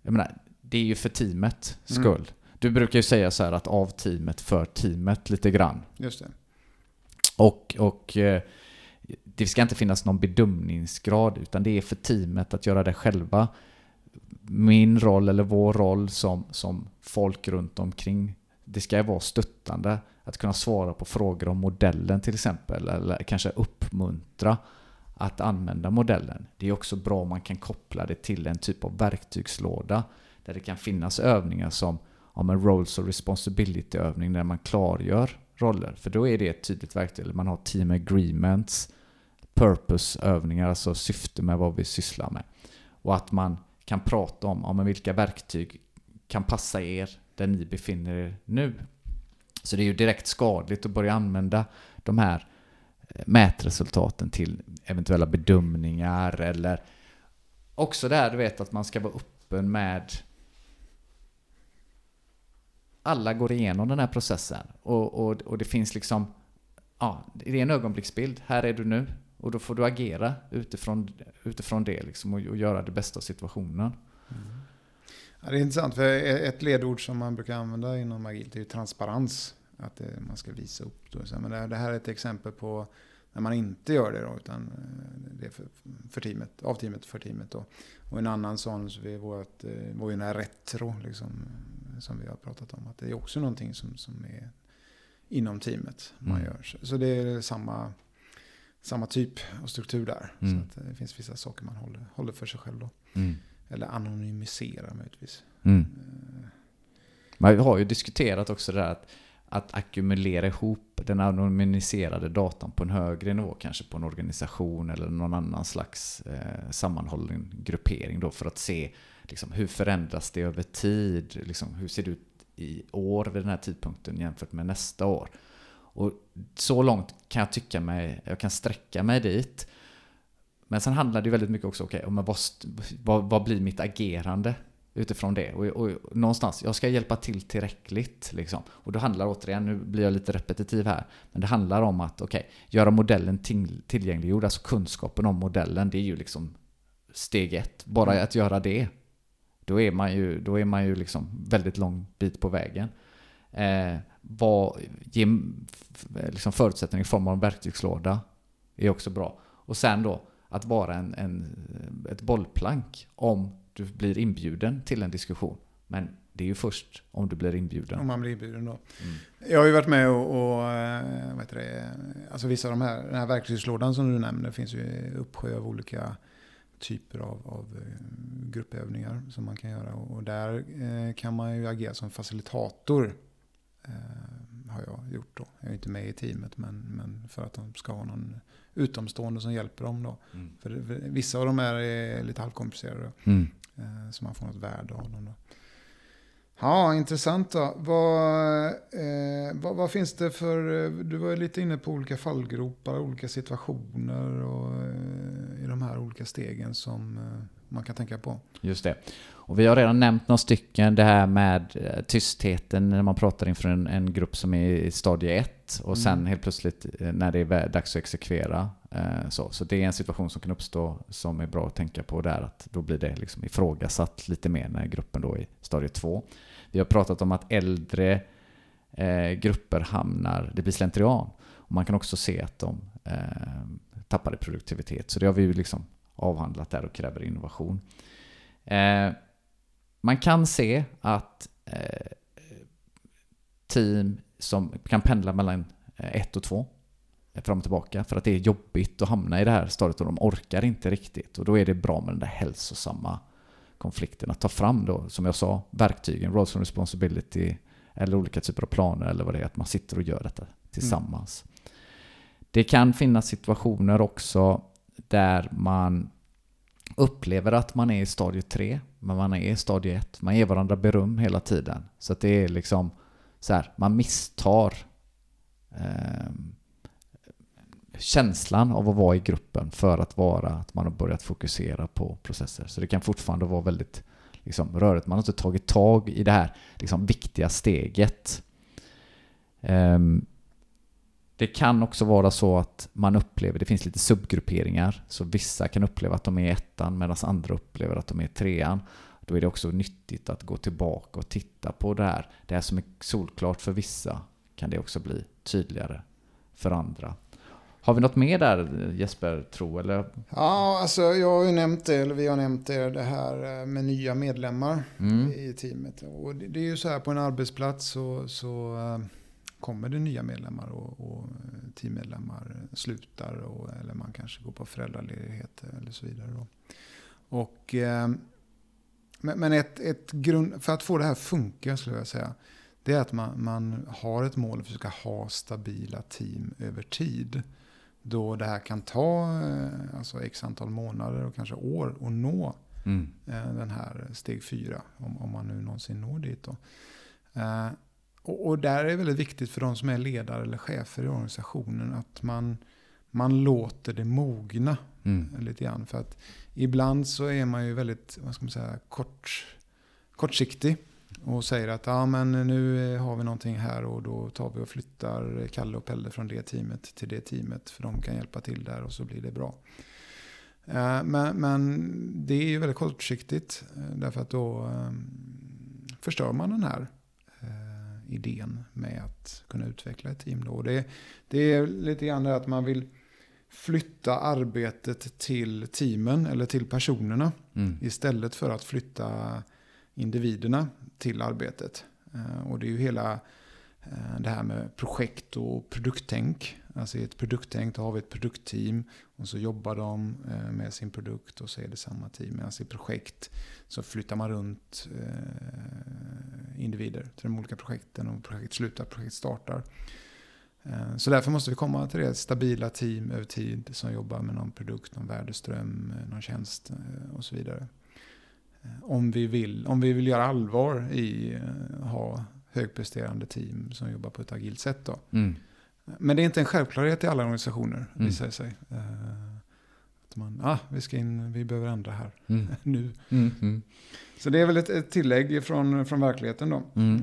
S2: jag menar, det är ju för teamet skull. Mm. Du brukar ju säga så här att av teamet för teamet lite grann.
S1: Just det.
S2: Och, och eh, det ska inte finnas någon bedömningsgrad utan det är för teamet att göra det själva. Min roll eller vår roll som, som folk runt omkring det ska vara stöttande. Att kunna svara på frågor om modellen till exempel eller kanske uppmuntra att använda modellen. Det är också bra om man kan koppla det till en typ av verktygslåda där det kan finnas övningar som om en roles och responsibility övning där man klargör roller. För då är det ett tydligt verktyg. Man har team agreements, purpose-övningar, alltså syfte med vad vi sysslar med. Och att man kan prata om, om vilka verktyg kan passa er där ni befinner er nu. Så det är ju direkt skadligt att börja använda de här eh, mätresultaten till eventuella bedömningar eller också det här du vet att man ska vara öppen med alla går igenom den här processen och, och, och det finns liksom ja, det är en ögonblicksbild. Här är du nu och då får du agera utifrån, utifrån det liksom och, och göra det bästa av situationen. Mm.
S1: Ja, det är intressant, för ett ledord som man brukar använda inom agilt är ju transparens. Att det, man ska visa upp. Då. Men det, det här är ett exempel på när man inte gör det, då, utan eh, det är för, för teamet, av teamet för teamet. Då. Och en annan sån så vi, vårt, eh, ju den här retro, liksom, som vi har pratat om. Att det är också någonting som, som är inom teamet man mm. gör. Så det är samma, samma typ av struktur där. Mm. Så det finns vissa saker man håller, håller för sig själv då. Mm. Eller anonymisera möjligtvis. Mm.
S2: Eh. Man har ju diskuterat också det där att, att ackumulera ihop den anonymiserade datan på en högre nivå, kanske på en organisation eller någon annan slags eh, sammanhållen gruppering då för att se liksom, hur förändras det över tid? Liksom, hur ser det ut i år vid den här tidpunkten jämfört med nästa år? Och så långt kan jag tycka mig, jag kan sträcka mig dit. Men sen handlar det väldigt mycket också, okay, om vad, vad, vad blir mitt agerande utifrån det? Och, och, någonstans, jag ska hjälpa till tillräckligt. Liksom. Och då handlar återigen, nu blir jag lite repetitiv här, men det handlar om att okay, göra modellen till, tillgängliggjord, alltså kunskapen om modellen, det är ju liksom steg ett. Bara mm. att göra det, då är man ju, då är man ju liksom väldigt lång bit på vägen. Eh, vad, ge liksom förutsättningar i form av en verktygslåda är också bra. Och sen då, att vara en, en, ett bollplank om du blir inbjuden till en diskussion. Men det är ju först om du blir inbjuden.
S1: Om man blir inbjuden då. Mm. Jag har ju varit med och, och eh, vad heter det, alltså vissa av de här, den här verktygslådan som du nämnde, finns ju uppsjö av olika typer av, av eh, gruppövningar som man kan göra. Och där eh, kan man ju agera som facilitator. har jag gjort då. Jag är inte med i teamet men, men för att de ska ha någon utomstående som hjälper dem. Då. Mm. För, vissa av dem är lite halvkomplicerade. Mm. Eh, så man får något värde av dem. Då. Ja, intressant då. Vad, eh, vad, vad, finns det för, eh, du var ju lite inne på olika fallgropar, olika situationer och eh, i de här olika stegen som eh, man kan tänka på.
S2: Just det. Och vi har redan nämnt några stycken, det här med eh, tystheten när man pratar inför en, en grupp som är i stadie 1 och mm. sen helt plötsligt när det är dags att exekvera. Eh, så, så det är en situation som kan uppstå som är bra att tänka på där, att då blir det liksom ifrågasatt lite mer när gruppen då är i stadie 2. Vi har pratat om att äldre eh, grupper hamnar, det blir slentrian. Och man kan också se att de eh, tappar i produktivitet. Så det har vi ju liksom avhandlat där och kräver innovation. Eh, man kan se att eh, team som kan pendla mellan eh, 1 och 2 fram och tillbaka för att det är jobbigt att hamna i det här stadiet och de orkar inte riktigt. Och då är det bra med den där hälsosamma konflikten. Att ta fram då, som jag sa, verktygen, roles and responsibility eller olika typer av planer eller vad det är, att man sitter och gör detta tillsammans. Mm. Det kan finnas situationer också där man upplever att man är i stadie 3, men man är i stadie 1. Man ger varandra beröm hela tiden. Så det är liksom så här, man misstar eh, känslan av att vara i gruppen för att vara att man har börjat fokusera på processer. Så det kan fortfarande vara väldigt liksom, rörigt. Man har inte tagit tag i det här liksom, viktiga steget. Um, det kan också vara så att man upplever, det finns lite subgrupperingar, så vissa kan uppleva att de är ettan medan andra upplever att de är trean. Då är det också nyttigt att gå tillbaka och titta på det här. Det här som är solklart för vissa kan det också bli tydligare för andra. Har vi något mer där Jesper, tro eller?
S1: Ja, alltså jag har ju nämnt det, eller vi har nämnt det, det här eh, med nya medlemmar
S2: Mm.
S1: i teamet. Och det det är ju så här på en arbetsplats så, så eh, kommer det nya medlemmar och, och teammedlemmar slutar och, eller man kanske går på föräldraledighet eller så vidare. Då. Och, eh, men men ett, ett grund, för att få det här att funka skulle jag säga, det är att man, man har ett mål för att försöka ha stabila team över tid. Då det här kan ta eh, alltså x antal månader och kanske år att nå
S2: Mm.
S1: eh, den här steg fyra, om, om man nu någonsin når dit. Då. Eh, och, och där är det väldigt viktigt för de som är ledare eller chefer i organisationen att man, man låter det mogna
S2: Mm.
S1: lite grann. För att ibland så är man ju väldigt, vad ska man säga, kort, kortsiktig. Och säger att ja, men nu eh, har vi någonting här och då tar vi och flyttar Kalle och Pelle från det teamet till det teamet. För de kan hjälpa till där och så blir det bra. Eh, Men, men det är ju väldigt kortsiktigt. eh, Därför att då eh, förstör man den här idén med att kunna utveckla ett team. Då. Det, det är lite grann det att man vill flytta arbetet till teamen eller till personerna
S2: Mm.
S1: istället för att flytta individerna till arbetet. Eh, och det är ju hela eh, det här med projekt och produkttänk. Alltså i ett produkttänk då har vi ett produktteam och så jobbar de eh, med sin produkt och så är det samma team. Medan i projekt så flyttar man runt individer till de olika projekten och projekt slutar, projekt startar. Så därför måste vi komma till det stabila team över tid som jobbar med någon produkt, någon värdeström, någon tjänst och så vidare. Eh, Om vi vill, om vi vill göra allvar i eh, ha högpresterande team som jobbar på ett agilt sätt. Då.
S2: Mm.
S1: Men det är inte en självklarhet i alla organisationer,
S2: Mm.
S1: visar det sig. Eh, Att man, ah, vi, ska in, vi behöver ändra här
S2: Mm.
S1: nu.
S2: Mm. Mm.
S1: Så det är väl ett, ett tillägg från, från verkligheten då.
S2: Mm.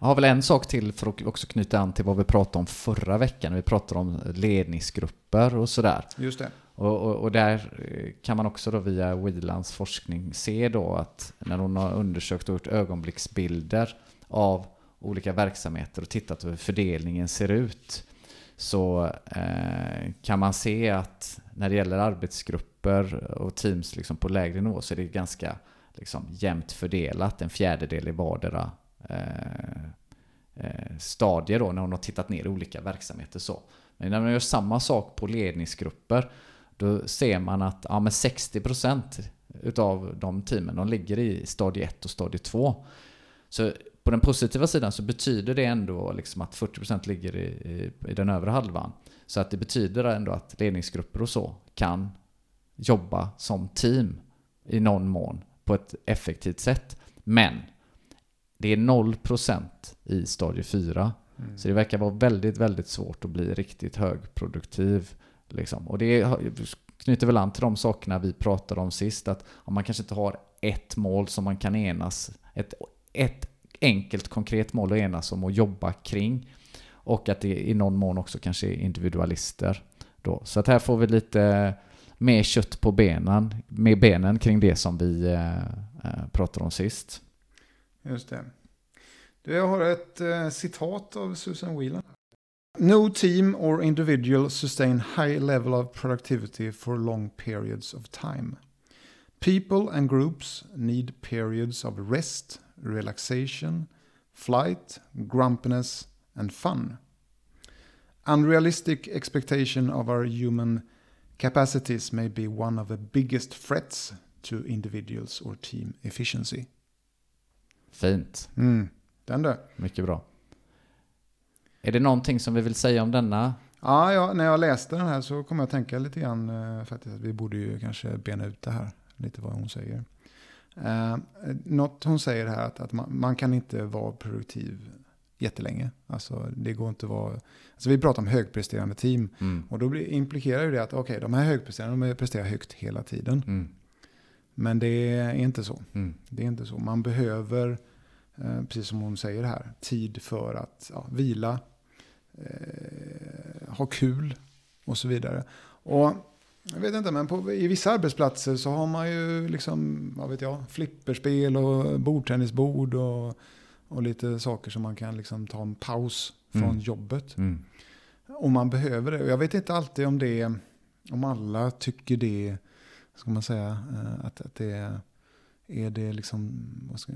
S2: Jag har väl en sak till för att också knyta an till vad vi pratade om förra veckan. Vi pratade om ledningsgrupper och sådär.
S1: Just det.
S2: Och, och, och där eh, kan man också då via Wielands forskning se då att när hon har undersökt och gjort ögonblicksbilder av olika verksamheter och tittat hur fördelningen ser ut så eh, kan man se att när det gäller arbetsgrupper och teams liksom på lägre nivå så är det ganska liksom jämnt fördelat, en fjärdedel i vardera eh, eh, stadie då när hon har tittat ner i olika verksamheter. Så. Men när man gör samma sak på ledningsgrupper då ser man att ja, men 60% utav de teamen de ligger i stadie 1 och stadie 2. Så på den positiva sidan så betyder det ändå liksom att 40% ligger i, i, i den övre halvan. Så att det betyder ändå att ledningsgrupper och så kan jobba som team i någon mån på ett effektivt sätt. Men det är 0% i stadie 4.
S1: Mm.
S2: Så det verkar vara väldigt, väldigt svårt att bli riktigt högproduktiv. Liksom. Och det knyter väl an till de sakerna vi pratade om sist, att om man kanske inte har ett mål som man kan enas, ett, ett enkelt konkret mål att enas om och jobba kring. Och att det i någon mån också kanske är individualister. Då. Så att här får vi lite mer kött på benen, med benen kring det som vi eh, eh pratade om sist.
S1: Just det. Du, Jag har ett eh, citat av Susan Whelan. No team or individual sustain high level of productivity for long periods of time. People and groups need periods of rest, relaxation, flight, grumpiness and fun. Unrealistic expectation of our human capacities may be one of the biggest threats to individuals or team efficiency.
S2: Fint.
S1: Mm. Den du.
S2: Mycket bra. Är det någonting som vi vill säga om denna?
S1: Ja, ja, när jag läste den här så kom jag att tänka lite grann eh, faktiskt att vi borde ju kanske bena ut det här, lite vad hon säger. Eh, något hon säger här att, att man, man kan inte vara produktiv jättelänge. Alltså det går inte att vara, alltså vi pratar om högpresterande team
S2: Mm.
S1: och då blir, implikerar ju det att okej, de här högpresterande, de presterar högt hela tiden.
S2: Mm.
S1: Men det är inte så.
S2: Mm.
S1: Det är inte så. Man behöver, eh, precis som hon säger här, tid för att ja, vila, eh, ha kul och så vidare. Och Jag vet inte, men på, i vissa arbetsplatser så har man ju liksom, vad vet jag, flipperspel och bordtennisbord och, och lite saker som man kan liksom ta en paus från
S2: Mm.
S1: jobbet.
S2: Mm.
S1: Om man behöver det. Och Jag vet inte alltid om det, om alla tycker det, ska man säga, eh, att, att det är, är det liksom ska,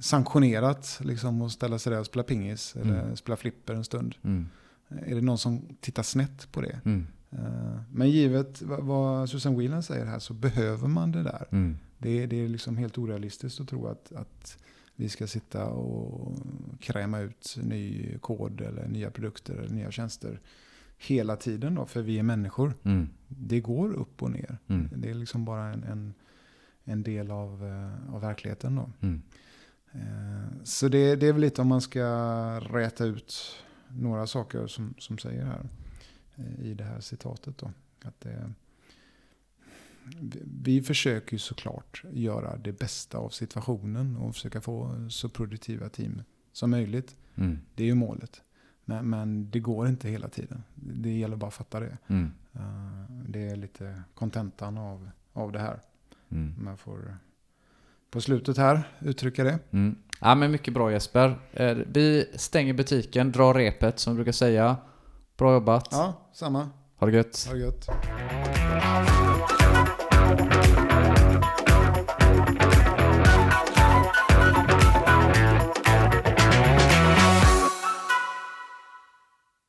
S1: sanktionerat liksom att ställa sig där och spela pingis eller
S2: Mm.
S1: spela flipper en stund.
S2: Mm.
S1: Är det någon som tittar snett på det?
S2: Mm.
S1: Eh, Men givet vad- Susan Whelan säger här så behöver man det där.
S2: Mm.
S1: Det är, det är liksom helt orealistiskt att tro att, att vi ska sitta och kräma ut ny kod eller nya produkter eller nya tjänster hela tiden då, för vi är människor.
S2: Mm.
S1: Det går upp och ner.
S2: Mm.
S1: Det är liksom bara en, en, en del av, eh, av verkligheten då.
S2: Mm.
S1: Eh, Så det, det är väl lite om man ska räta ut några saker som, som säger här eh, i det här citatet. Då. Att det, vi- vi försöker ju såklart göra det bästa av situationen och försöka få så produktiva team som möjligt.
S2: Mm.
S1: Det är ju målet. Men, men det går inte hela tiden. Det gäller bara att fatta det.
S2: Mm.
S1: Eh, Det är lite kontentan av, av det här.
S2: Mm.
S1: Jag får på slutet här uttrycka det.
S2: Mm. Ja men mycket bra Jesper. Eh, Vi stänger butiken, drar repet som vi brukar säga. Bra jobbat.
S1: Ja, samma.
S2: Ha det gött.
S1: Ha det gött.